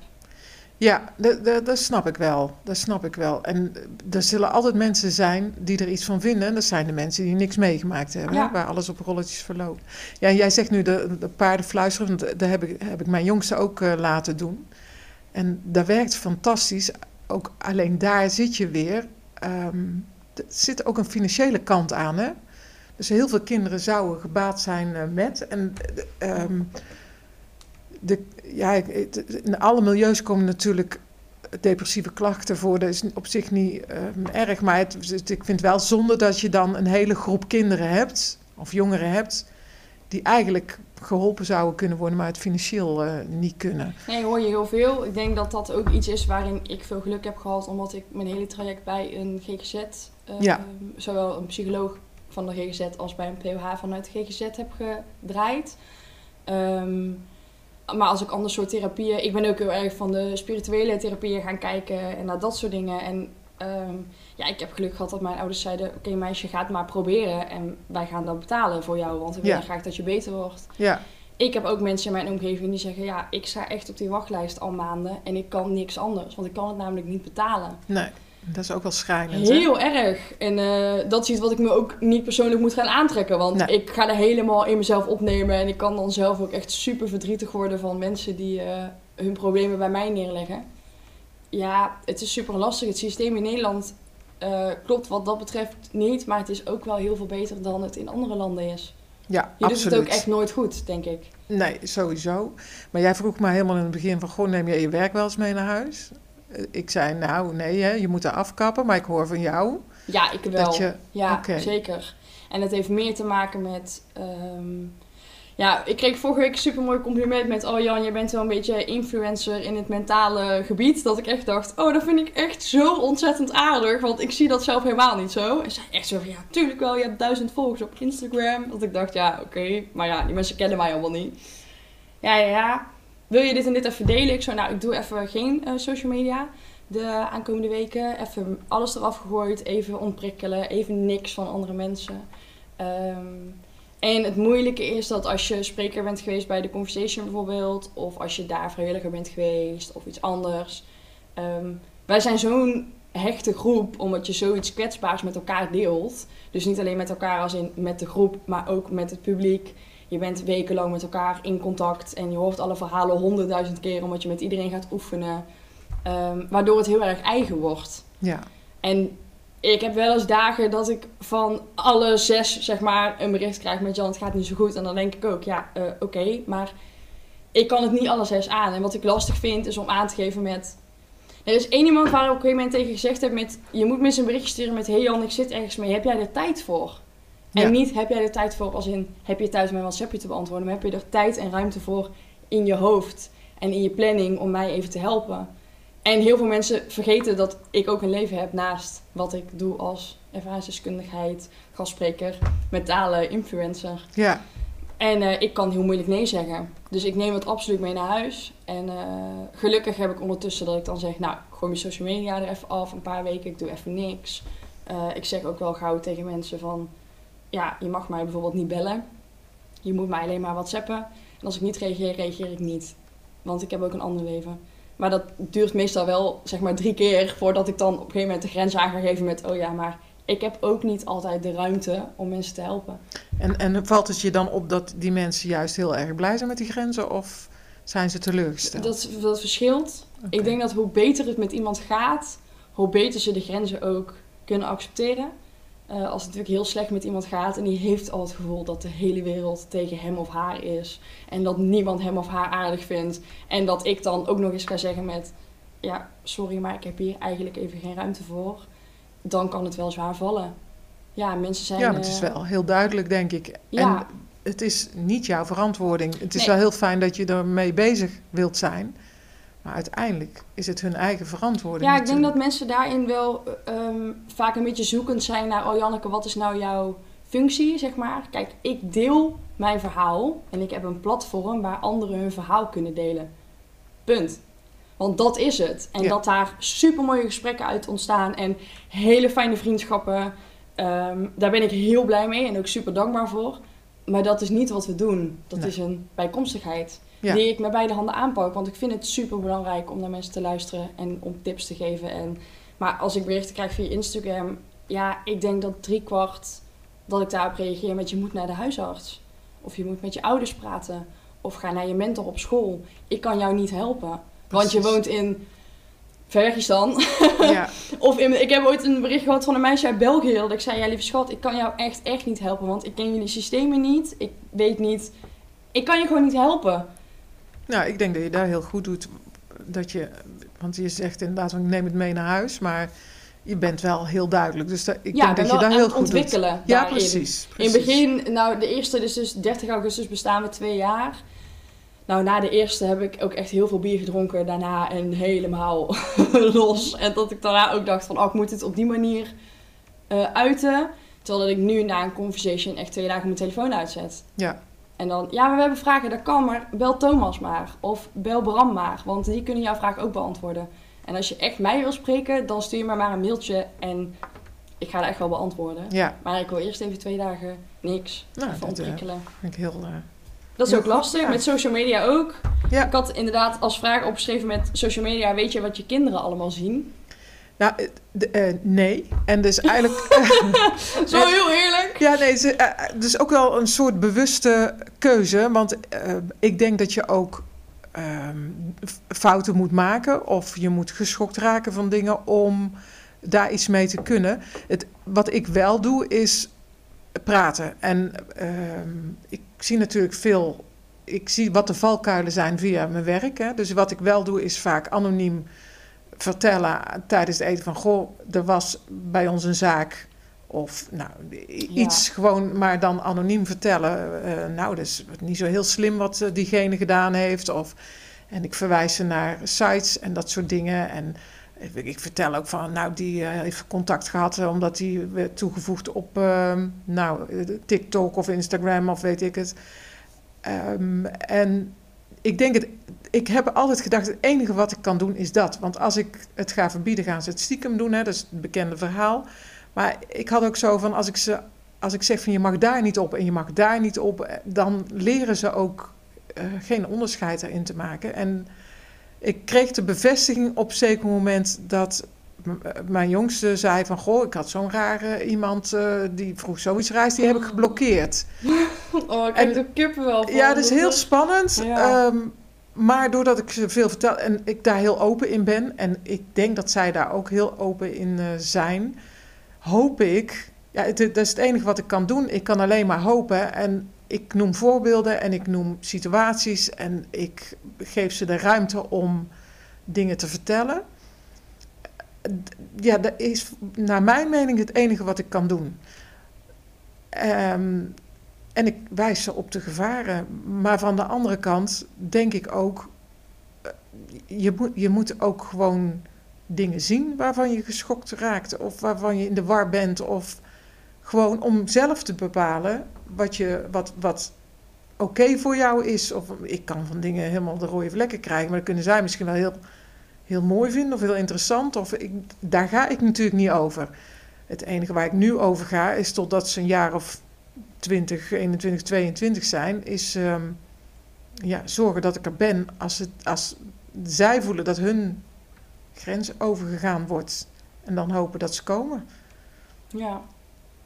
Ja dat, dat, dat snap ik wel. Dat snap ik wel. En er zullen altijd mensen zijn die er iets van vinden. En dat zijn de mensen die niks meegemaakt hebben, Ja. waar alles op rolletjes verloopt. Ja, jij zegt nu de, de paarden fluisteren, want daar heb ik, heb ik mijn jongste ook eh, laten doen. En dat werkt fantastisch. Ook alleen daar zit je weer. ehm, er zit ook een financiële kant aan, hè? Dus heel veel kinderen zouden gebaat zijn eh, met. En eh, ehm, de, ja, in alle milieus komen natuurlijk depressieve klachten voor. Dat is op zich niet ehm, erg. Maar het, het- ik vind wel zonde dat je dan een hele groep kinderen hebt, of jongeren hebt, die eigenlijk geholpen zouden kunnen worden, maar het financieel eh, niet kunnen. Nee, hoor je heel veel. Ik denk dat dat ook iets is waarin ik veel geluk heb gehad, omdat ik mijn hele traject bij een GGZ, eh, Ja. zowel een psycholoog van de GGZ als bij een POH vanuit de GGZ heb gedraaid. Ehm, maar als ik ander soort therapieën, ik ben ook heel erg van de spirituele therapieën gaan kijken en naar dat soort dingen. En ehm, ja, ik heb geluk gehad dat mijn ouders zeiden: Oké, meisje, ga het maar proberen en wij gaan dan betalen voor jou, want we willen Ja. graag dat je beter wordt. Ja, Ik heb ook mensen in mijn omgeving die zeggen: Ja, ik sta echt op die wachtlijst al maanden en ik kan niks anders, want ik kan het namelijk niet betalen. nee, dat is ook wel schrijnend. hè? Heel erg. En eh, dat is iets wat ik me ook niet persoonlijk moet gaan aantrekken, want Nee. ik ga er helemaal in mezelf opnemen en ik kan dan zelf ook echt super verdrietig worden van mensen die eh, hun problemen bij mij neerleggen. Ja, het is super lastig. Het systeem in Nederland eh, klopt wat dat betreft niet, maar het is ook wel heel veel beter dan het in andere landen is. Ja, Je doet absoluut. het ook echt nooit goed, denk ik. Nee, sowieso. Maar jij vroeg me helemaal in het begin van, goh, neem je je werk wel eens mee naar huis? Eh, Ik zei, nou nee, hè, je moet er afkappen, maar ik hoor van jou Ja, ik wel. dat je... Ja, zeker. En het heeft meer te maken met. ehm, ja, ik kreeg vorige week een super mooi compliment met. Oh Jan, je bent wel een beetje influencer in het mentale gebied. Dat ik echt dacht: Oh, dat vind ik echt zo ontzettend aardig. Want ik zie dat zelf helemaal niet zo. En zij echt zo van: Ja, tuurlijk wel. Je hebt duizend volgers op Instagram. Dat ik dacht: Ja, oké. Maar ja, die mensen kennen mij allemaal niet. Ja, ja, ja. Wil je dit en dit even delen? Ik zo: Nou, ik doe even geen eh, social media de aankomende weken. Even alles eraf gegooid, even ontprikkelen, even niks van andere mensen. Ehm, en het moeilijke is dat als je spreker bent geweest bij de Conversation bijvoorbeeld, of als je daar vrijwilliger bent geweest, of iets anders. ehm, wij zijn zo'n hechte groep, omdat je zoiets kwetsbaars met elkaar deelt. Dus niet alleen met elkaar als in met de groep, maar ook met het publiek. Je bent wekenlang met elkaar in contact en je hoort alle verhalen honderdduizend keer omdat je met iedereen gaat oefenen. Ehm, waardoor het heel erg eigen wordt. Ja, En ik heb wel eens dagen dat ik van alle zes, zeg maar, een bericht krijg met Jan, het gaat niet zo goed. En dan denk ik ook, ja, eh, oké, maar ik kan het niet alle zes aan. En wat ik lastig vind, is om aan te geven met... Er is één iemand waar ik op een gegeven moment tegen gezegd heb met... Je moet me eens een berichtje sturen met, hey Jan, ik zit ergens mee, heb jij er tijd voor? En Ja. niet heb jij er tijd voor als in heb je thuis mijn WhatsAppje te beantwoorden, maar heb je er tijd en ruimte voor in je hoofd en in je planning om mij even te helpen. En heel veel mensen vergeten dat ik ook een leven heb naast wat ik doe als ervaringsdeskundigheid, gastspreker, mentale influencer. Ja, En eh, ik kan heel moeilijk nee zeggen. Dus ik neem het absoluut mee naar huis. En eh, gelukkig heb ik ondertussen dat ik dan zeg, nou, ik gooi mijn social media er even af, een paar weken, ik doe even niks. Eh, ik zeg ook wel gauw tegen mensen van, ja, je mag mij bijvoorbeeld niet bellen. Je moet mij alleen maar whatsappen. En als ik niet reageer, reageer ik niet. Want ik heb ook een ander leven. Maar dat duurt meestal wel, zeg maar, drie keer voordat ik dan op een gegeven moment de grens aan ga geven met, oh ja, maar ik heb ook niet altijd de ruimte om mensen te helpen. en, en valt het je dan op dat die mensen juist heel erg blij zijn met die grenzen of zijn ze teleurgesteld? Dat, dat verschilt. Ik denk dat hoe beter het met iemand gaat, hoe beter ze de grenzen ook kunnen accepteren. Eh, als het natuurlijk heel slecht met iemand gaat en die heeft al het gevoel dat de hele wereld tegen hem of haar is. En dat niemand hem of haar aardig vindt. En dat ik dan ook nog eens ga zeggen met, ja, sorry, maar ik heb hier eigenlijk even geen ruimte voor. Dan kan het wel zwaar vallen. Ja, mensen zijn... ja, maar het is eh, wel heel duidelijk, denk ik. Ja. En het is niet jouw verantwoording. Het is Nee. wel heel fijn dat je ermee bezig wilt zijn. Maar uiteindelijk is het hun eigen verantwoording. Ja, ik denk dat mensen daarin wel ehm, vaak een beetje zoekend zijn naar... Oh Janneke, wat is nou jouw functie, zeg maar? Kijk, ik deel mijn verhaal en ik heb een platform waar anderen hun verhaal kunnen delen. Punt. Want dat is het. En Ja. dat daar super mooie gesprekken uit ontstaan en hele fijne vriendschappen. ehm, daar ben ik heel blij mee en ook super dankbaar voor. Maar dat is niet wat we doen. Dat Nee. is een bijkomstigheid Ja. die ik met beide handen aanpak. Want ik vind het super belangrijk om naar mensen te luisteren en om tips te geven. En, maar als ik berichten krijg via Instagram, ja, ik denk dat driekwart dat ik daarop reageer met je moet naar de huisarts. Of je moet met je ouders praten. Of ga naar je mentor op school. Ik kan jou niet helpen. Want je woont in Vergistan. Ja, Of in, ik heb ooit een bericht gehad van een meisje uit België. Dat ik zei, ja lieve schat, ik kan jou echt, echt niet helpen. Want ik ken jullie systemen niet. Ik weet niet... Ik kan je gewoon niet helpen. Nou, ik denk dat je daar heel goed doet. Dat je, want je zegt inderdaad, ik neem het mee naar huis. Maar je bent wel heel duidelijk. Dus ik ja, denk dat je daar heel goed doet. ontwikkelen Ja, daarin. precies, In precies. het begin, nou de eerste, dus, dus 30 augustus bestaan we twee jaar. Nou, na de eerste heb ik ook echt heel veel bier gedronken daarna en helemaal los. En dat ik daarna ook dacht van, oh, ik moet het op die manier eh, uiten. Terwijl dat ik nu na een conversation echt twee dagen mijn telefoon uitzet. Ja. En dan, ja, maar we hebben vragen, dat kan, maar bel Thomas maar. Of bel Bram maar, want die kunnen jouw vraag ook beantwoorden. En als je echt mij wil spreken, dan stuur je me maar een mailtje en ik ga dat echt wel beantwoorden. Ja, Maar ik wil eerst even twee dagen niks. Nou, dat, eh, ontwikkelen. vind ik heel... eh, dat is heel ook lastig. ja. Met social media ook. Ja. Ik had inderdaad als vraag opgeschreven met social media. Weet je wat je kinderen allemaal zien? Nou, eh, de- eh, nee. En dus eigenlijk... Zo heel eerlijk. Ja, nee, het is, eh, het is ook wel een soort bewuste keuze. Want eh, ik denk dat je ook ehm, fouten moet maken. Of je moet geschokt raken van dingen om daar iets mee te kunnen. Het, wat ik wel doe, is praten. En ehm, ik zie natuurlijk veel... Ik zie wat de valkuilen zijn via mijn werk. Hè. Dus wat ik wel doe, is vaak anoniem vertellen tijdens het eten van... Goh, er was bij ons een zaak... Of nou, Ja. iets gewoon, maar dan anoniem vertellen. eh, nou, dat is niet zo heel slim wat eh, diegene gedaan heeft. Of, en ik verwijs ze naar sites en dat soort dingen. En ik, ik vertel ook van, nou, die eh, heeft contact gehad eh, omdat die werd toegevoegd op ehm, nou, TikTok of Instagram of weet ik het. Ehm, en ik denk het, ik heb altijd gedacht, het enige wat ik kan doen is dat. Want als ik het ga verbieden, gaan ze het stiekem doen. Hè? Dat is het bekende verhaal. Maar ik had ook zo van, als ik, ze, als ik zeg van je mag daar niet op en je mag daar niet op, eh, dan leren ze ook eh, geen onderscheid erin te maken. En ik kreeg de bevestiging op zeker moment dat mijn jongste zei van, goh, ik had zo'n rare iemand eh, die vroeg zoiets reis, die heb ik geblokkeerd. Oh, ik heb er kippen wel van. Ja, dat is heel spannend. Ja. ehm, maar doordat ik ze veel vertel en ik daar heel open in ben, en ik denk dat zij daar ook heel open in eh, zijn, hoop ik. Ja, het, dat is het enige wat ik kan doen. Ik kan alleen maar hopen. En ik noem voorbeelden en ik noem situaties en ik geef ze de ruimte om dingen te vertellen. Ja, dat is naar mijn mening het enige wat ik kan doen. Ehm, en ik wijs ze op de gevaren. Maar van de andere kant denk ik ook, eh, je moet, je moet ook gewoon dingen zien waarvan je geschokt raakt of waarvan je in de war bent of gewoon om zelf te bepalen wat, je, wat, wat oké voor jou is. Of ik kan van dingen helemaal de rode vlekken krijgen, maar dat kunnen zij misschien wel heel, heel mooi vinden of heel interessant. Of ik, daar ga ik natuurlijk niet over. Het enige waar ik nu over ga is totdat ze een jaar of 20, 21, 22 zijn, is ehm, ja, zorgen dat ik er ben als, het, als zij voelen dat hun grens overgegaan wordt. En dan hopen dat ze komen. Ja.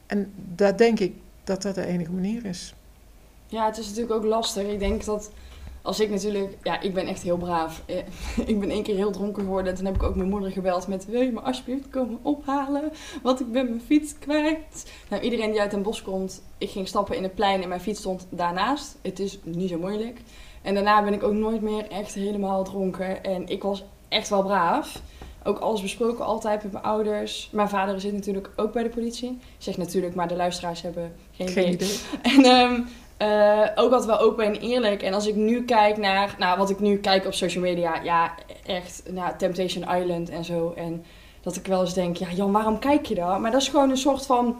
En daar denk ik dat dat de enige manier is. Ja, het is natuurlijk ook lastig. Ik denk dat als ik natuurlijk... Ja, ik ben echt heel braaf. Eh, ik ben één keer heel dronken geworden. En toen heb ik ook mijn moeder gebeld met... Wil je me alsjeblieft komen ophalen? Want ik ben mijn fiets kwijt. Nou, iedereen die uit een bos komt... Ik ging stappen in het plein en mijn fiets stond daarnaast. Het is niet zo moeilijk. En daarna ben ik ook nooit meer echt helemaal dronken. En ik was echt wel braaf. Ook alles besproken altijd met mijn ouders. Mijn vader zit natuurlijk ook bij de politie. Ik zeg natuurlijk, maar de luisteraars hebben geen, Geen idee. idee. En ehm, eh, ook altijd wel open en eerlijk. En als ik nu kijk naar, nou, wat ik nu kijk op social media, ja, echt, nou, Temptation Island en zo. En dat ik wel eens denk, ja, Jan, waarom kijk je dat? Maar dat is gewoon een soort van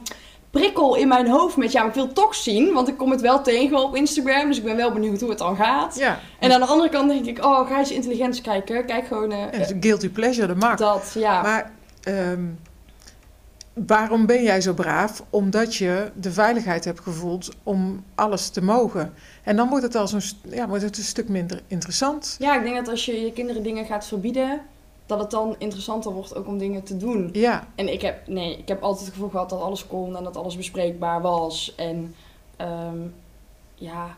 prikkel in mijn hoofd met, ja, maar ik wil toch zien, want ik kom het wel tegen op Instagram, dus ik ben wel benieuwd hoe het dan gaat. Ja, En aan de andere kant denk ik, oh, ga eens intelligent kijken. Kijk gewoon een guilty pleasure, dat mag. dat, ja. Maar ehm, waarom ben jij zo braaf? Omdat je de veiligheid hebt gevoeld om alles te mogen. En dan wordt het, al zo'n, ja, wordt het een stuk minder interessant. Ja, ik denk dat als je je kinderen dingen gaat verbieden, dat het dan interessanter wordt ook om dingen te doen. Ja, En ik heb, nee, ik heb altijd het gevoel gehad dat alles kon en dat alles bespreekbaar was. En ehm, ja,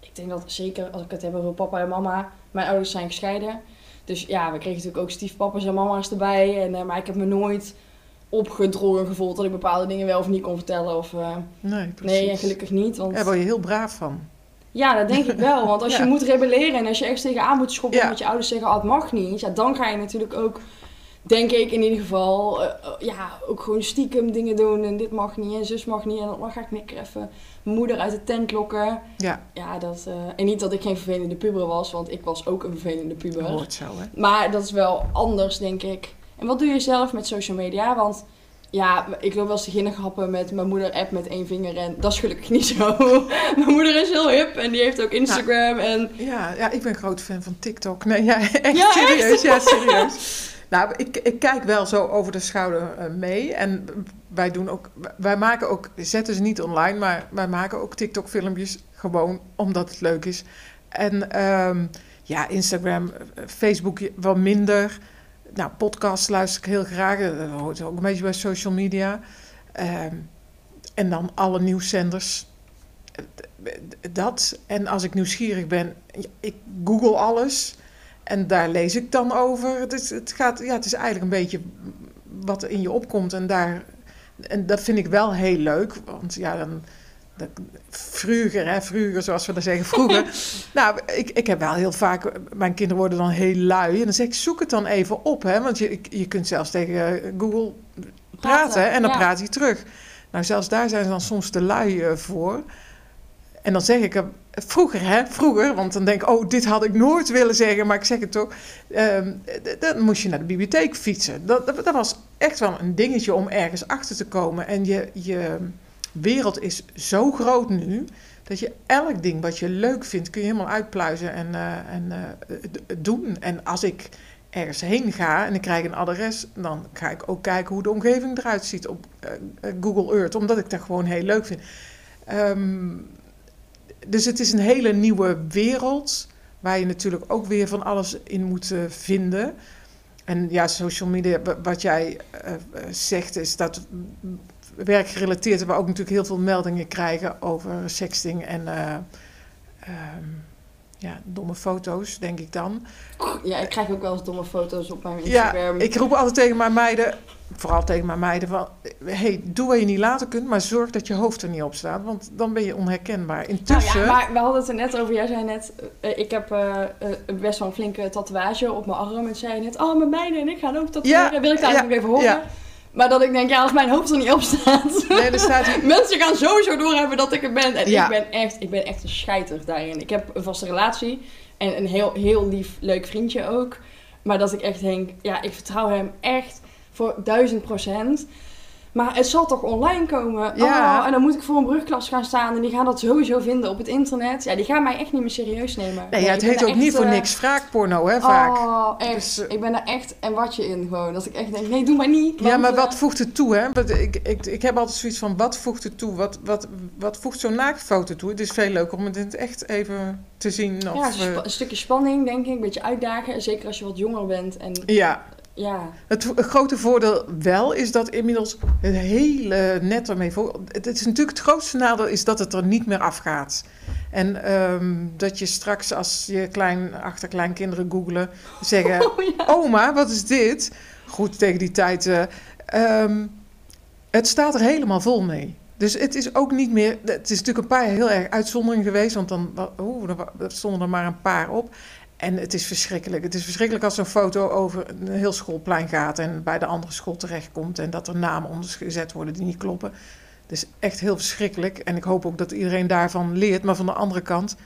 ik denk dat zeker als ik het heb over papa en mama, mijn ouders zijn gescheiden. Dus ja, we kregen natuurlijk ook stiefpapa's en mama's erbij. En, eh, maar ik heb me nooit opgedrongen gevoeld dat ik bepaalde dingen wel of niet kon vertellen. Of, eh, nee, precies. nee, en gelukkig niet. Want, Daar word je heel braaf van. Ja, dat denk ik wel. Want als Ja. je moet rebelleren en als je ergens tegenaan moet schoppen Ja. omdat je ouders zeggen, oh, het mag niet. Ja, dan ga je natuurlijk ook, denk ik in ieder geval, eh, eh, ja, ook gewoon stiekem dingen doen. En dit mag niet en zus mag niet. En dan ga ik niks even mijn moeder uit de tent lokken. Ja, Ja, dat, en niet dat ik geen vervelende puber was, want ik was ook een vervelende puber. hoort zo, hè. Maar dat is wel anders, denk ik. En wat doe je zelf met social media? Want ja, ik loop wel eens te ginnegappen met mijn moeder app met één vinger. En dat is gelukkig niet zo. mijn moeder is heel hip en die heeft ook Instagram. En Ja, ja, ik ben groot fan van TikTok. Nee, ja, echt Ja, serieus. Ja, serieus. Nou, ik, ik kijk wel zo over de schouder eh, mee. En wij doen ook, wij maken ook, zetten ze niet online, maar wij maken ook TikTok-filmpjes gewoon omdat het leuk is. En ehm, ja, Instagram, eh, Facebook wel minder. Nou, podcasts luister ik heel graag. Dat hoort ook een beetje bij social media. Ehm, en dan alle nieuwszenders. Dat. En als ik nieuwsgierig ben, ik google alles. En daar lees ik dan over. Het is, het gaat, ja, het is eigenlijk een beetje wat er in je opkomt. En, daar, en dat vind ik wel heel leuk. Want ja, dan... dat- Vroeger, hè, vroeger, zoals we dat zeggen, vroeger. nou, ik, ik heb wel heel vaak... Mijn kinderen worden dan heel lui. En dan zeg ik, zoek het dan even op. Hè, want je, je kunt zelfs tegen eh, Google praten. en dan ja. praat hij terug. Nou, zelfs daar zijn ze dan soms te lui eh, voor. En dan zeg ik, eh, vroeger hè, vroeger, want dan denk ik, oh, dit had ik nooit willen zeggen, maar ik zeg het toch. ehm, dan moest je naar de bibliotheek fietsen. Dat, dat, dat was echt wel een dingetje om ergens achter te komen. En je, je wereld is zo groot nu, dat je elk ding wat je leuk vindt, kun je helemaal uitpluizen en, eh, en eh, doen. En als ik ergens heen ga en ik krijg een adres, dan ga ik ook kijken hoe de omgeving eruit ziet op eh, Google Earth, omdat ik dat gewoon heel leuk vind. Ehm, dus het is een hele nieuwe wereld, waar je natuurlijk ook weer van alles in moet vinden. En ja, social media, wa- wat jij zegt, is dat werkgerelateerd we ook natuurlijk heel veel meldingen krijgen over sexting en eh, ehm, ja, domme foto's, denk ik dan. Ja, ik krijg ook wel eens domme foto's op mijn Ja, Instagram. ik roep altijd tegen mijn meiden, vooral tegen mijn meiden, van... hey, doe wat je niet later kunt, maar zorg dat je hoofd er niet op staat, want dan ben je onherkenbaar. Nou Intussen... ja, maar we hadden het er net over. Jij zei net, eh, ik heb eh, best wel een flinke tatoeage op mijn arm. En zei je net, oh, mijn meiden en ik gaan ook tatoeëren. Ja, Wil ik daar ja, nog even horen? ja. Maar dat ik denk, ja, als mijn hoofd er niet op staat. Nee, er staat hier- Mensen gaan sowieso doorhebben dat ik er ben. En Ja. ik ben echt, ik ben echt een scheiter daarin. Ik heb een vaste relatie en een heel, heel lief, leuk vriendje ook. Maar dat ik echt denk, ja, ik vertrouw hem echt voor duizend procent. Maar het zal toch online komen? Ja. Oh, en dan moet ik voor een brugklas gaan staan. En die gaan dat sowieso vinden op het internet. Ja, die gaan mij echt niet meer serieus nemen. Nee, ja, het heet ook niet voor eh, niks wraakporno, hè, vaak. Oh, echt. Dus, eh, ik ben daar echt een watje in gewoon. Dat ik echt denk, nee, doe maar niet. Ja, maar eh, wat voegt het toe, hè? Want Ik, ik, ik heb altijd zoiets van, wat voegt het toe? Wat, wat, wat voegt zo'n naaktfoto toe? Het is veel leuker om het in het echt even te zien. Of, Ja, een, een stukje spanning, denk ik. Een beetje uitdagen. Zeker als je wat jonger bent. En ja, ja, het, grote voordeel wel is dat inmiddels het hele net ermee voor... Het is natuurlijk het grootste nadeel is dat het er niet meer afgaat. En ehm, dat je straks als je klein, achterkleinkinderen googelen, zeggen... Oh ja. Oma, wat is dit? Goed, tegen die tijd. eh, ehm, het staat er helemaal vol mee. Dus het is ook niet meer. Het is natuurlijk een paar heel erg uitzondering geweest. Want dan er stonden er maar een paar op. En het is verschrikkelijk. Het is verschrikkelijk als zo'n foto over een heel schoolplein gaat. en bij de andere school terechtkomt. en dat er namen onder gezet worden die niet kloppen. Het is echt heel verschrikkelijk. En ik hoop ook dat iedereen daarvan leert. Maar van de andere kant,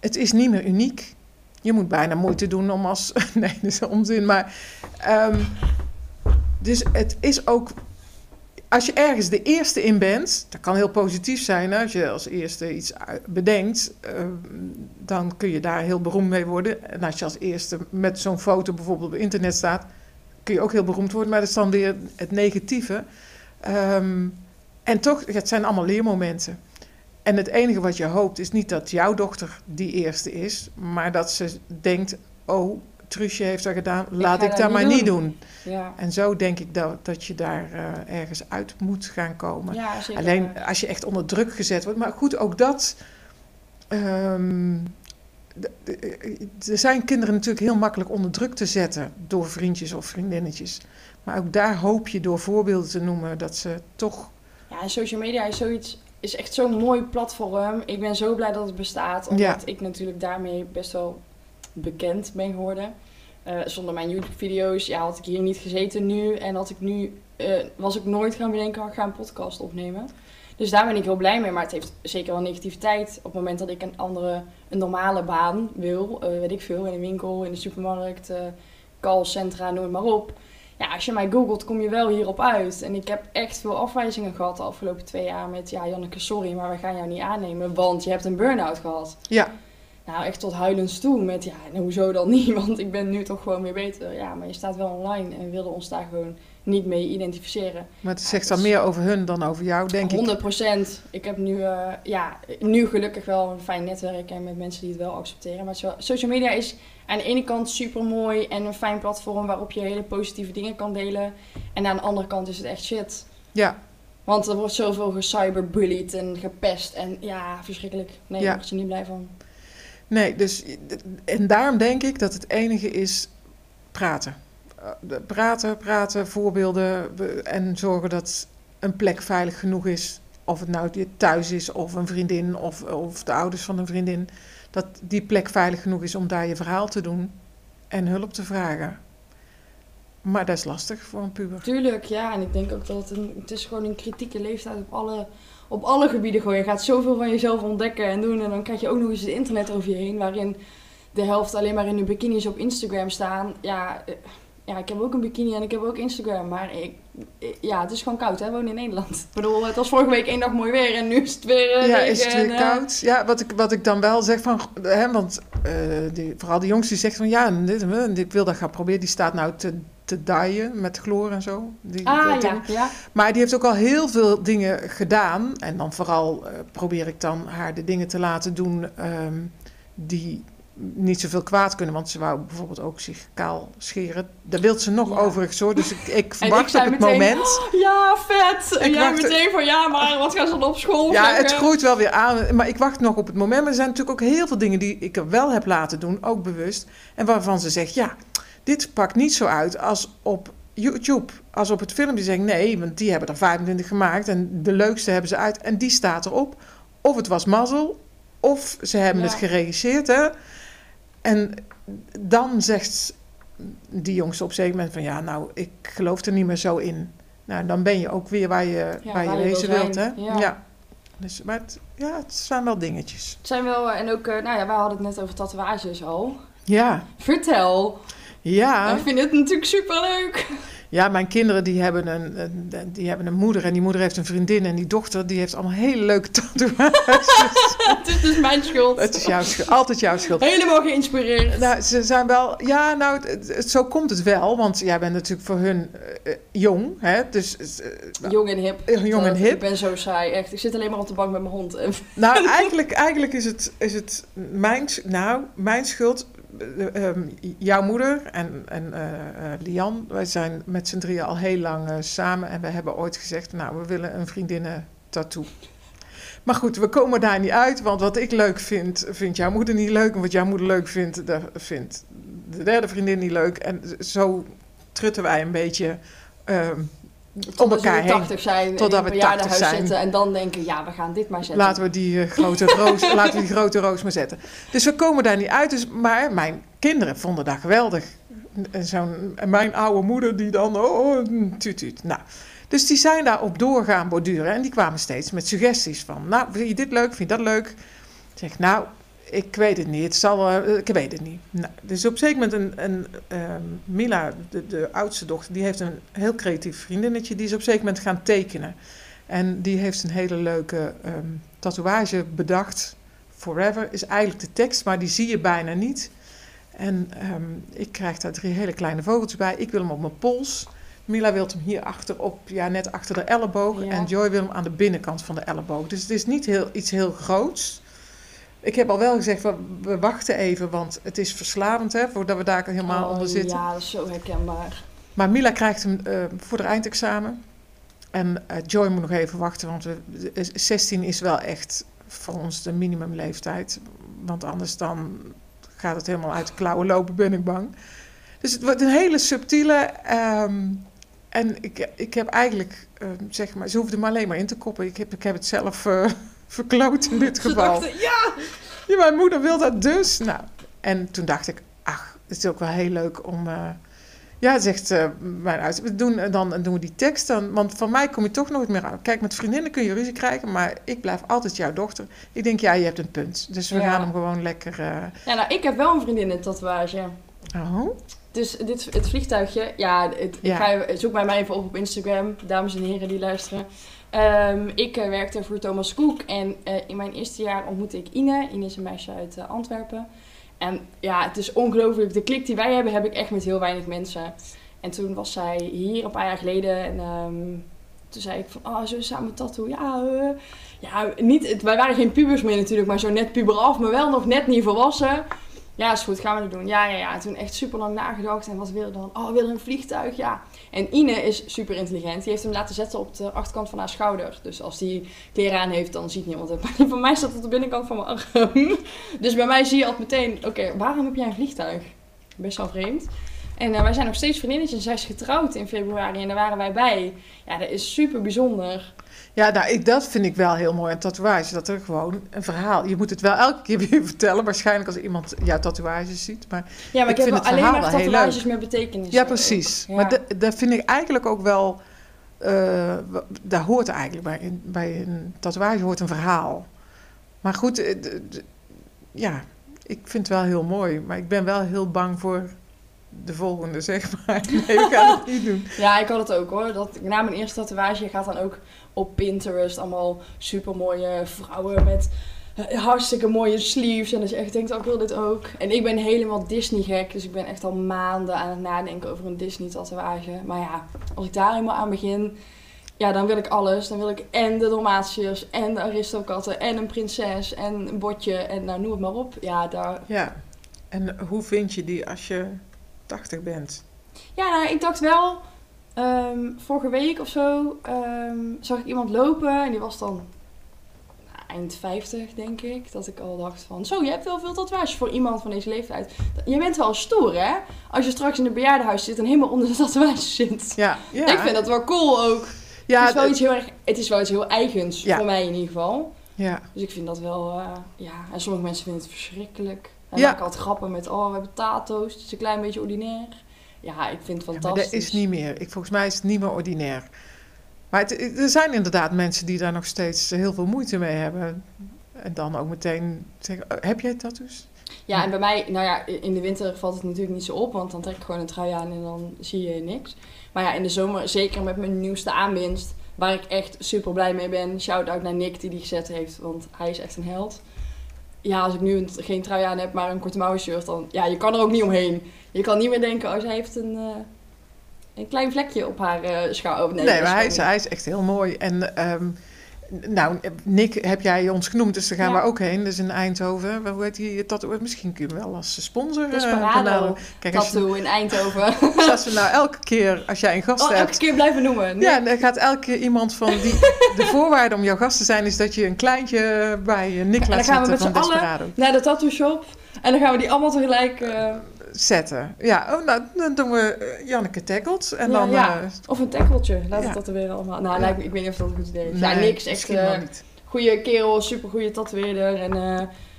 het is niet meer uniek. Je moet bijna moeite doen om als. Nee, dat is onzin. Maar. ehm, dus het is ook. Als je ergens de eerste in bent, dat kan heel positief zijn. hè, Als je als eerste iets uit- bedenkt, ehm, dan kun je daar heel beroemd mee worden. En als je als eerste met zo'n foto bijvoorbeeld op internet staat, kun je ook heel beroemd worden. Maar dat is dan weer het negatieve. Ehm, en toch, het zijn allemaal leermomenten. En het enige wat je hoopt is niet dat jouw dochter die eerste is, maar dat ze denkt: oh, Truusje heeft dat gedaan, laat ik dat maar niet doen. doen. Ja, En zo denk ik dat, dat je daar eh, ergens uit moet gaan komen. ja. Alleen als je echt onder druk gezet wordt. Maar goed, ook dat. ehm, d- er zijn kinderen natuurlijk heel makkelijk onder druk te zetten door vriendjes of vriendinnetjes. Maar ook daar hoop je door voorbeelden te noemen dat ze toch. Ja, en social media is zoiets. Is echt zo'n mooi platform. Ik ben zo blij dat het bestaat. Omdat Ja. ik natuurlijk daarmee best wel bekend ben geworden. Eh, zonder mijn YouTube-video's ja, had ik hier niet gezeten nu. En had ik nu, eh, was ik nooit gaan bedenken, ik ga een podcast opnemen. Dus daar ben ik heel blij mee. Maar het heeft zeker wel negativiteit. Op het moment dat ik een andere, een normale baan wil. eh, weet ik veel, in een winkel, in de supermarkt, callcentra, noem maar op. Ja, als je mij googelt, kom je wel hierop uit. En ik heb echt veel afwijzingen gehad de afgelopen twee jaar met... Ja, Janneke, sorry, maar we gaan jou niet aannemen, want je hebt een burn-out gehad. Ja, Nou, echt tot huilens toe met, ja, nou, hoezo dan niet? Want ik ben nu toch gewoon weer beter. Ja, maar je staat wel online en wilde ons daar gewoon niet mee identificeren. maar het zegt dan meer over hun dan over jou, denk ik. 100 procent. Ik heb nu, eh, ja, nu gelukkig wel een fijn netwerk en met mensen die het wel accepteren. Maar zo- social media is aan de ene kant super mooi en een fijn platform waarop je hele positieve dingen kan delen. En aan de andere kant is het echt shit. Ja, Want er wordt zoveel gecyberbullied en gepest. En ja, verschrikkelijk. Nee, Ja. daar word je niet blij van. Nee, dus. En daarom denk ik dat het enige is praten. Eh, Praten, praten, voorbeelden en zorgen dat een plek veilig genoeg is. Of het nou thuis is, of een vriendin, of, of de ouders van een vriendin. Dat die plek veilig genoeg is om daar je verhaal te doen en hulp te vragen. Maar dat is lastig voor een puber. Tuurlijk, ja. En ik denk ook dat het, een, het is gewoon een kritieke leeftijd op alle, op alle gebieden. Gewoon. Je gaat zoveel van jezelf ontdekken en doen. En dan krijg je ook nog eens het internet over je heen. Waarin de helft alleen maar in hun bikinis op Instagram staan. Ja, eh, ja, ik heb ook een bikini en ik heb ook Instagram. Maar ik, eh, ja, het is gewoon koud, hè. We wonen in Nederland. Ik bedoel, het was vorige week één dag mooi weer. En nu is het weer eh, Ja, regen is het weer koud? Ja, wat ik, wat ik dan wel zeg van... Hè, want die, vooral die jongens die zegt van... Ja, dit, ik wil dat gaan proberen. Die staat nou te, te daaien met chloor en zo. Die, Ah, ja, ja. Maar die heeft ook al heel veel dingen gedaan. En dan vooral eh, probeer ik dan haar de dingen te laten doen... ehm, die niet zoveel kwaad kunnen. Want ze wou bijvoorbeeld ook zich kaal scheren. Daar wil ze nog Ja. overigens hoor. Dus ik, ik wacht op het meteen, moment... Ja, vet! En Ik jij meteen van, ja, maar wat gaan ze dan op school Ja, zeggen? het groeit wel weer aan. Maar ik wacht nog op het moment. Maar er zijn natuurlijk ook heel veel dingen die ik er wel heb laten doen, ook bewust. En waarvan ze zegt, ja, dit pakt niet zo uit als op YouTube. Als op het filmpje zeggen, nee, want die hebben er 25 gemaakt. En de leukste hebben ze uit. En die staat erop. Of het was mazzel, of ze hebben Ja. het geregisseerd. Hè? En dan zegt die jongste op een moment van... ja, nou, ik geloof er niet meer zo in. Nou, dan ben je ook weer waar je, Ja, waar je wezen wilt, hè? ja. Dus, maar het, ja, het zijn wel dingetjes. Het zijn wel, eh, en ook, eh, nou ja, wij hadden het net over tatoeages al. Ja, Vertel. Ja. Ik vind het natuurlijk superleuk. Ja, mijn kinderen die hebben een, een- die hebben een moeder en die moeder heeft een vriendin en die dochter die heeft allemaal hele leuke tatoeages. het is dus mijn schuld. het is jouw schuld, altijd jouw schuld. Helemaal geïnspireerd. Nou, ze zijn wel, ja, nou, het- het- het- zo komt het wel, want jij bent natuurlijk voor hun eh, eh, jong, hè, dus eh, Jong en hip. Jong en hip. Ik ben zo saai, echt. Ik zit alleen maar op de bank met mijn hond. Nou, eigenlijk, eigenlijk is, het, is het mijn, nou, mijn schuld. Eh, ehm, jouw moeder en, en eh, eh, Lian, wij zijn met z'n drieën al heel lang eh, samen. En we hebben ooit gezegd, nou, we willen een vriendinnen tattoo. Maar goed, we komen daar niet uit, want wat ik leuk vind, vindt jouw moeder niet leuk. En wat jouw moeder leuk vindt, vindt de derde vriendin niet leuk. En zo trutten wij een beetje ehm, om elkaar heen. 80 zijn, Totdat we een 80 bejaardenhuis zijn. zitten en dan denken, ja, we gaan dit maar zetten. Laten we die eh, grote roos, laten we die grote roos maar zetten. Dus we komen daar niet uit. Dus, maar mijn kinderen vonden dat geweldig. En zo'n, mijn oude moeder die dan, oh, oh tuut, tuut. Nou, dus die zijn daarop doorgaan borduren. En die kwamen steeds met suggesties van, nou, vind je dit leuk, vind je dat leuk? Ik zeg, nou, ik weet het niet. Het zal, ik weet het niet. Nou, dus op zeker moment een, een ehm, Mila, de, de oudste dochter, die heeft een heel creatief vriendinnetje. Die is op zeker moment gaan tekenen. En die heeft een hele leuke ehm, tatoeage bedacht. Forever is eigenlijk de tekst, maar die zie je bijna niet. En ehm, ik krijg daar drie hele kleine vogeltjes bij. Ik wil hem op mijn pols. Mila wil hem hier achterop, ja, net achter de elleboog. Ja. En Joy wil hem aan de binnenkant van de elleboog. Dus het is niet heel, iets heel groots. Ik heb al wel gezegd, we, we wachten even, want het is verslavend, hè, voordat we daar helemaal Oh, onder zitten. Ja, dat is zo herkenbaar. Maar Mila krijgt hem eh, voor de eindexamen. En eh, Joy moet nog even wachten, want we, eh, 16 is wel echt voor ons de minimumleeftijd. Want anders dan gaat het helemaal uit de klauwen lopen, ben ik bang. Dus het wordt een hele subtiele. ehm, en ik, ik heb eigenlijk, eh, zeg maar, ze hoefde maar alleen maar in te koppen. Ik heb, ik heb het zelf eh, verkloot in dit Ze geval. dachten, ja! Ja, mijn moeder wil dat dus. Nou, en toen dacht ik, ach, het is ook wel heel leuk om... eh, ja, zegt eh, mijn uit. We doen, en dan doen we die tekst dan. Want van mij kom je toch nooit meer aan. Kijk, met vriendinnen kun je ruzie krijgen, maar ik blijf altijd jouw dochter. Ik denk, ja, je hebt een punt. Dus we Ja. gaan hem gewoon lekker. eh, Ja, nou, ik heb wel een vriendin in tatoeage. oh, Dus dit, het vliegtuigje, ja, het, Ja. Ik ga, zoek mij maar even op op Instagram, dames en heren die luisteren. Ehm, ik eh, werkte voor Thomas Cook en eh, in mijn eerste jaar ontmoette ik Ine. Ine is een meisje uit eh, Antwerpen. En ja, het is ongelooflijk. De klik die wij hebben, heb ik echt met heel weinig mensen. En toen was zij hier een paar jaar geleden en ehm, toen zei ik van, oh, zullen we samen tattoo? Ja, ja niet, wij waren geen pubers meer natuurlijk, maar zo net puber af, maar wel nog net niet volwassen. Ja, is goed, gaan we dat doen. Ja, ja, ja. En toen echt super lang nagedacht. En wat wil je dan? Oh, wil een vliegtuig? Ja. En Ine is super intelligent. Die heeft hem laten zetten op de achterkant van haar schouder. Dus als die kleren aan heeft, dan ziet niemand het. Maar die van mij staat op de binnenkant van mijn arm. Dus bij mij zie je altijd meteen, oké, waarom heb jij een vliegtuig? Best wel vreemd. En eh, wij zijn nog steeds vriendinnetjes. Zij is getrouwd in februari en daar waren wij bij. Ja, dat is super bijzonder. Ja, nou, ik, dat vind ik wel heel mooi aan tatoeage. Dat er gewoon een verhaal... Je moet het wel elke keer weer vertellen. Waarschijnlijk als iemand jouw tatoeages ziet. Maar Ja, maar Ik ik, heb vind het alleen verhaal maar tatoeages met betekenis. Ja, precies. Ja. Maar dat- vind ik eigenlijk ook wel. w- daar hoort eigenlijk bij, een- bij een tatoeage hoort een verhaal. Maar goed, eh, ja, ik vind het wel heel mooi. Maar ik ben wel heel bang voor de volgende, zeg maar. Nee, we gaan het niet doen. Ja, ik had het ook hoor. Dat, na mijn eerste tatoeage gaat dan ook op Pinterest allemaal super mooie vrouwen met eh, hartstikke mooie sleeves. En dat je echt denkt, oh, ik wil dit ook. En ik ben helemaal Disney gek. Dus ik ben echt al maanden aan het nadenken over een Disney tatoeage. Maar ja, als ik daar eenmaal aan begin, ja, dan wil ik alles. Dan wil ik en de Dalmatiërs en de Aristokatten en een prinses en een botje en nou, noem het maar op. Ja, daar, Ja. En hoe vind je die als je 80 bent? Ja, nou, ik dacht wel, ehm, vorige week of zo ehm, zag ik iemand lopen en die was dan nou, eind 50, denk ik. Dat ik al dacht van, zo, je hebt wel veel tatoeages voor iemand van deze leeftijd. Je bent wel stoer, hè? Als je straks in een bejaardenhuis zit en helemaal onder de tatoeages zit. Ja, ja. Ik vind dat wel cool ook. ja, het, is wel iets heel erg, het is wel iets heel eigens, Ja. voor mij in ieder geval. ja. Dus ik vind dat wel, eh, ja. En sommige mensen vinden het verschrikkelijk. En Ja. altijd grappen met, oh, we hebben tato's. Het is een klein beetje ordinair. Ja, ik vind het Ja, fantastisch. dat is niet meer. Ik, volgens mij is het niet meer ordinair. Maar het- er zijn inderdaad mensen die daar nog steeds heel veel moeite mee hebben. En dan ook meteen zeggen, "Oh, heb jij tattoos? Ja, en bij mij, nou ja, in de winter valt het natuurlijk niet zo op, want dan trek ik gewoon een trui aan en dan zie je niks. Maar ja, in de zomer, zeker met mijn nieuwste aanwinst, waar ik echt super blij mee ben. Shout-out naar Nick die die gezet heeft, want hij is echt een held. Ja, als ik nu een- geen trui aan heb, maar een korte mouwen shirt, dan, ja, je kan er ook niet omheen. Je kan niet meer denken, oh, zij heeft een, eh, een klein vlekje op haar eh schouder. Nee, dat maar hij is, hij is echt heel mooi. En ehm, nou, Nick heb jij ons genoemd, dus daar gaan Ja. we ook heen. Dus in Eindhoven. Hoe heet die tattoo? Misschien kun je wel als sponsor eh, Desperado benaderen. Kijk, als, je- tattoo in Eindhoven. dus als we nou elke keer, als jij een gast Oh, elke hebt... keer blijven noemen. Ja, dan gaat elke keer iemand van die... De voorwaarde om jouw gast te zijn is dat je een kleintje bij eh, Nick En dan laat gaan we met van z'n allen Desperado. naar de tattoo shop. En dan gaan we die allemaal tegelijk... eh, Zetten. Ja, oh, nou, dan doen we eh, Janneke tackelt. En Ja, dan... ja. eh, of een tackeltje. Laat Ja. het tatoeëren allemaal. Nou, lijkt me, ik weet niet of dat een goed idee is. ja, niks. Echt niet. goede kerel, super goede tatoeëerder. En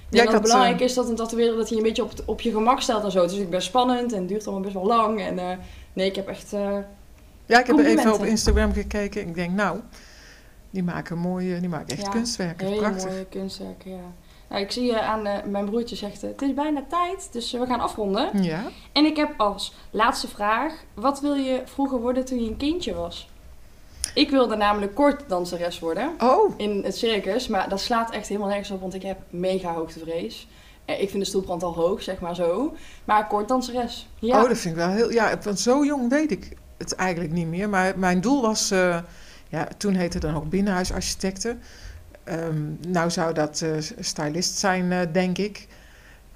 dat het belangrijk is dat een tatoeëerder dat hij een beetje op, op je gemak stelt en zo. Het is natuurlijk best spannend en het duurt allemaal best wel lang. En nee, ik heb echt... Ja, ik heb even op. Instagram gekeken. Ik denk, nou, die maken mooie, die maken echt kunstwerken. Prachtig. mooie kunstwerken, ja. Nou, ik zie je aan eh, mijn broertje zegt, eh, het is bijna tijd, dus eh, we gaan afronden. Ja. En ik heb als laatste vraag, wat wil je vroeger worden toen je een kindje was? Ik wilde namelijk kortdanseres worden. Oh, in het circus, maar dat slaat echt helemaal nergens op, want ik heb mega hoogtevrees. Ik vind de stoelbrand al hoog, zeg maar zo. Maar kortdanseres. Ja. oh, dat vind ik wel heel... Ja, van zo jong weet ik het eigenlijk niet meer. Maar mijn doel was... ja, toen heette het dan ook binnenhuisarchitecten. Ehm, nou zou dat eh, stylist zijn, eh, denk ik.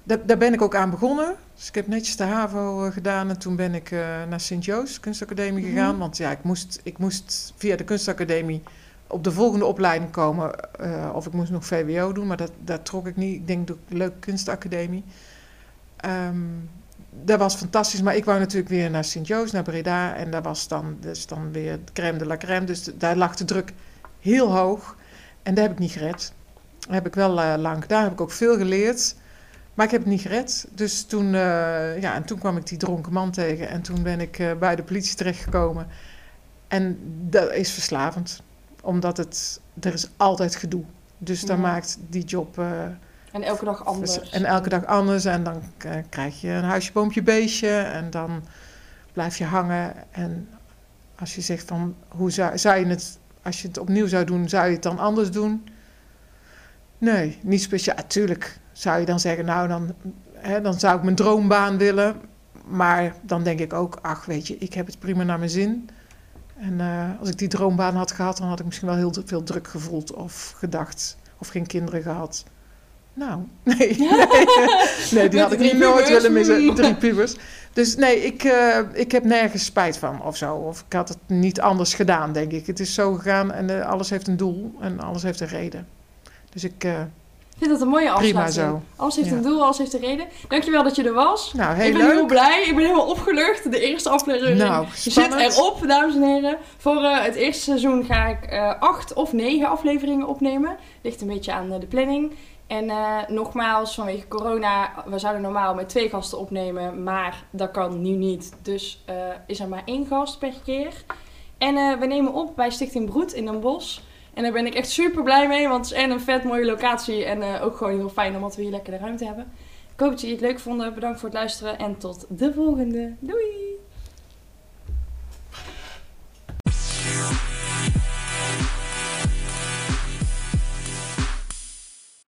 Da- daar ben ik ook aan begonnen. Dus ik heb netjes de HAVO eh, gedaan. En toen ben ik naar Sint-Joost Kunstacademie Mhm. gegaan. Want ja, ik moest, ik moest via de kunstacademie op de volgende opleiding komen. of ik moest nog VWO doen, maar dat, dat trok ik niet. Ik denk, doe ik leuk kunstacademie. Ehm, dat was fantastisch, maar ik wou natuurlijk weer naar Sint-Joost, naar Breda. En dat was dan, dus dan weer de crème de la crème. Dus daar lag de druk heel hoog. En dat heb ik niet gered. Dat heb ik wel eh, lang gedaan, heb ik ook veel geleerd. Maar ik heb het niet gered. Dus toen, eh, ja, en toen kwam ik die dronken man tegen. En toen ben ik eh, bij de politie terechtgekomen. En dat is verslavend. Omdat het, er is altijd gedoe. Dus dan Ja. maakt die job... En elke dag anders. En elke dag anders. En dan krijg je een huisje, boompje, beestje. En dan blijf je hangen. En als je zegt van, hoe zou, zou je het, als je het opnieuw zou doen, zou je het dan anders doen? Nee, niet speciaal. Tuurlijk zou je dan zeggen, nou dan, hè, dan zou ik mijn droombaan willen. Maar dan denk ik ook, ach weet je, ik heb het prima naar mijn zin. En eh, als ik die droombaan had gehad, dan had ik misschien wel heel veel druk gevoeld of gedacht. Of geen kinderen gehad. Nou, nee. Nee, nee die had ik niet nooit willen missen. Drie pubers. Dus nee, ik, eh, ik heb nergens spijt van of zo. Of ik had het niet anders gedaan, denk ik. Het is zo gegaan en eh, alles heeft een doel en alles heeft een reden. Dus ik, eh, Ik vind dat een mooie prima afsluiting. zo. Alles heeft Ja. een doel, alles heeft een reden. Dankjewel dat je er was. Nou, heel ik ben leuk. heel blij. Ik ben helemaal opgelucht. De eerste aflevering Nou, zit spannend. erop, dames en heren. Voor het eerste seizoen ga ik acht of negen afleveringen opnemen. Ligt een beetje aan de planning. En eh, nogmaals, vanwege corona, we zouden normaal met twee gasten opnemen, maar dat kan nu niet. Dus eh, is er maar één gast per keer. En eh, we nemen op bij Stichting Broed in Den Bosch. En daar ben ik echt super blij mee, want het is en een vet mooie locatie en ook gewoon heel fijn omdat we hier lekker de ruimte hebben. Ik hoop dat jullie het leuk vonden. Bedankt voor het luisteren en tot de volgende. Doei!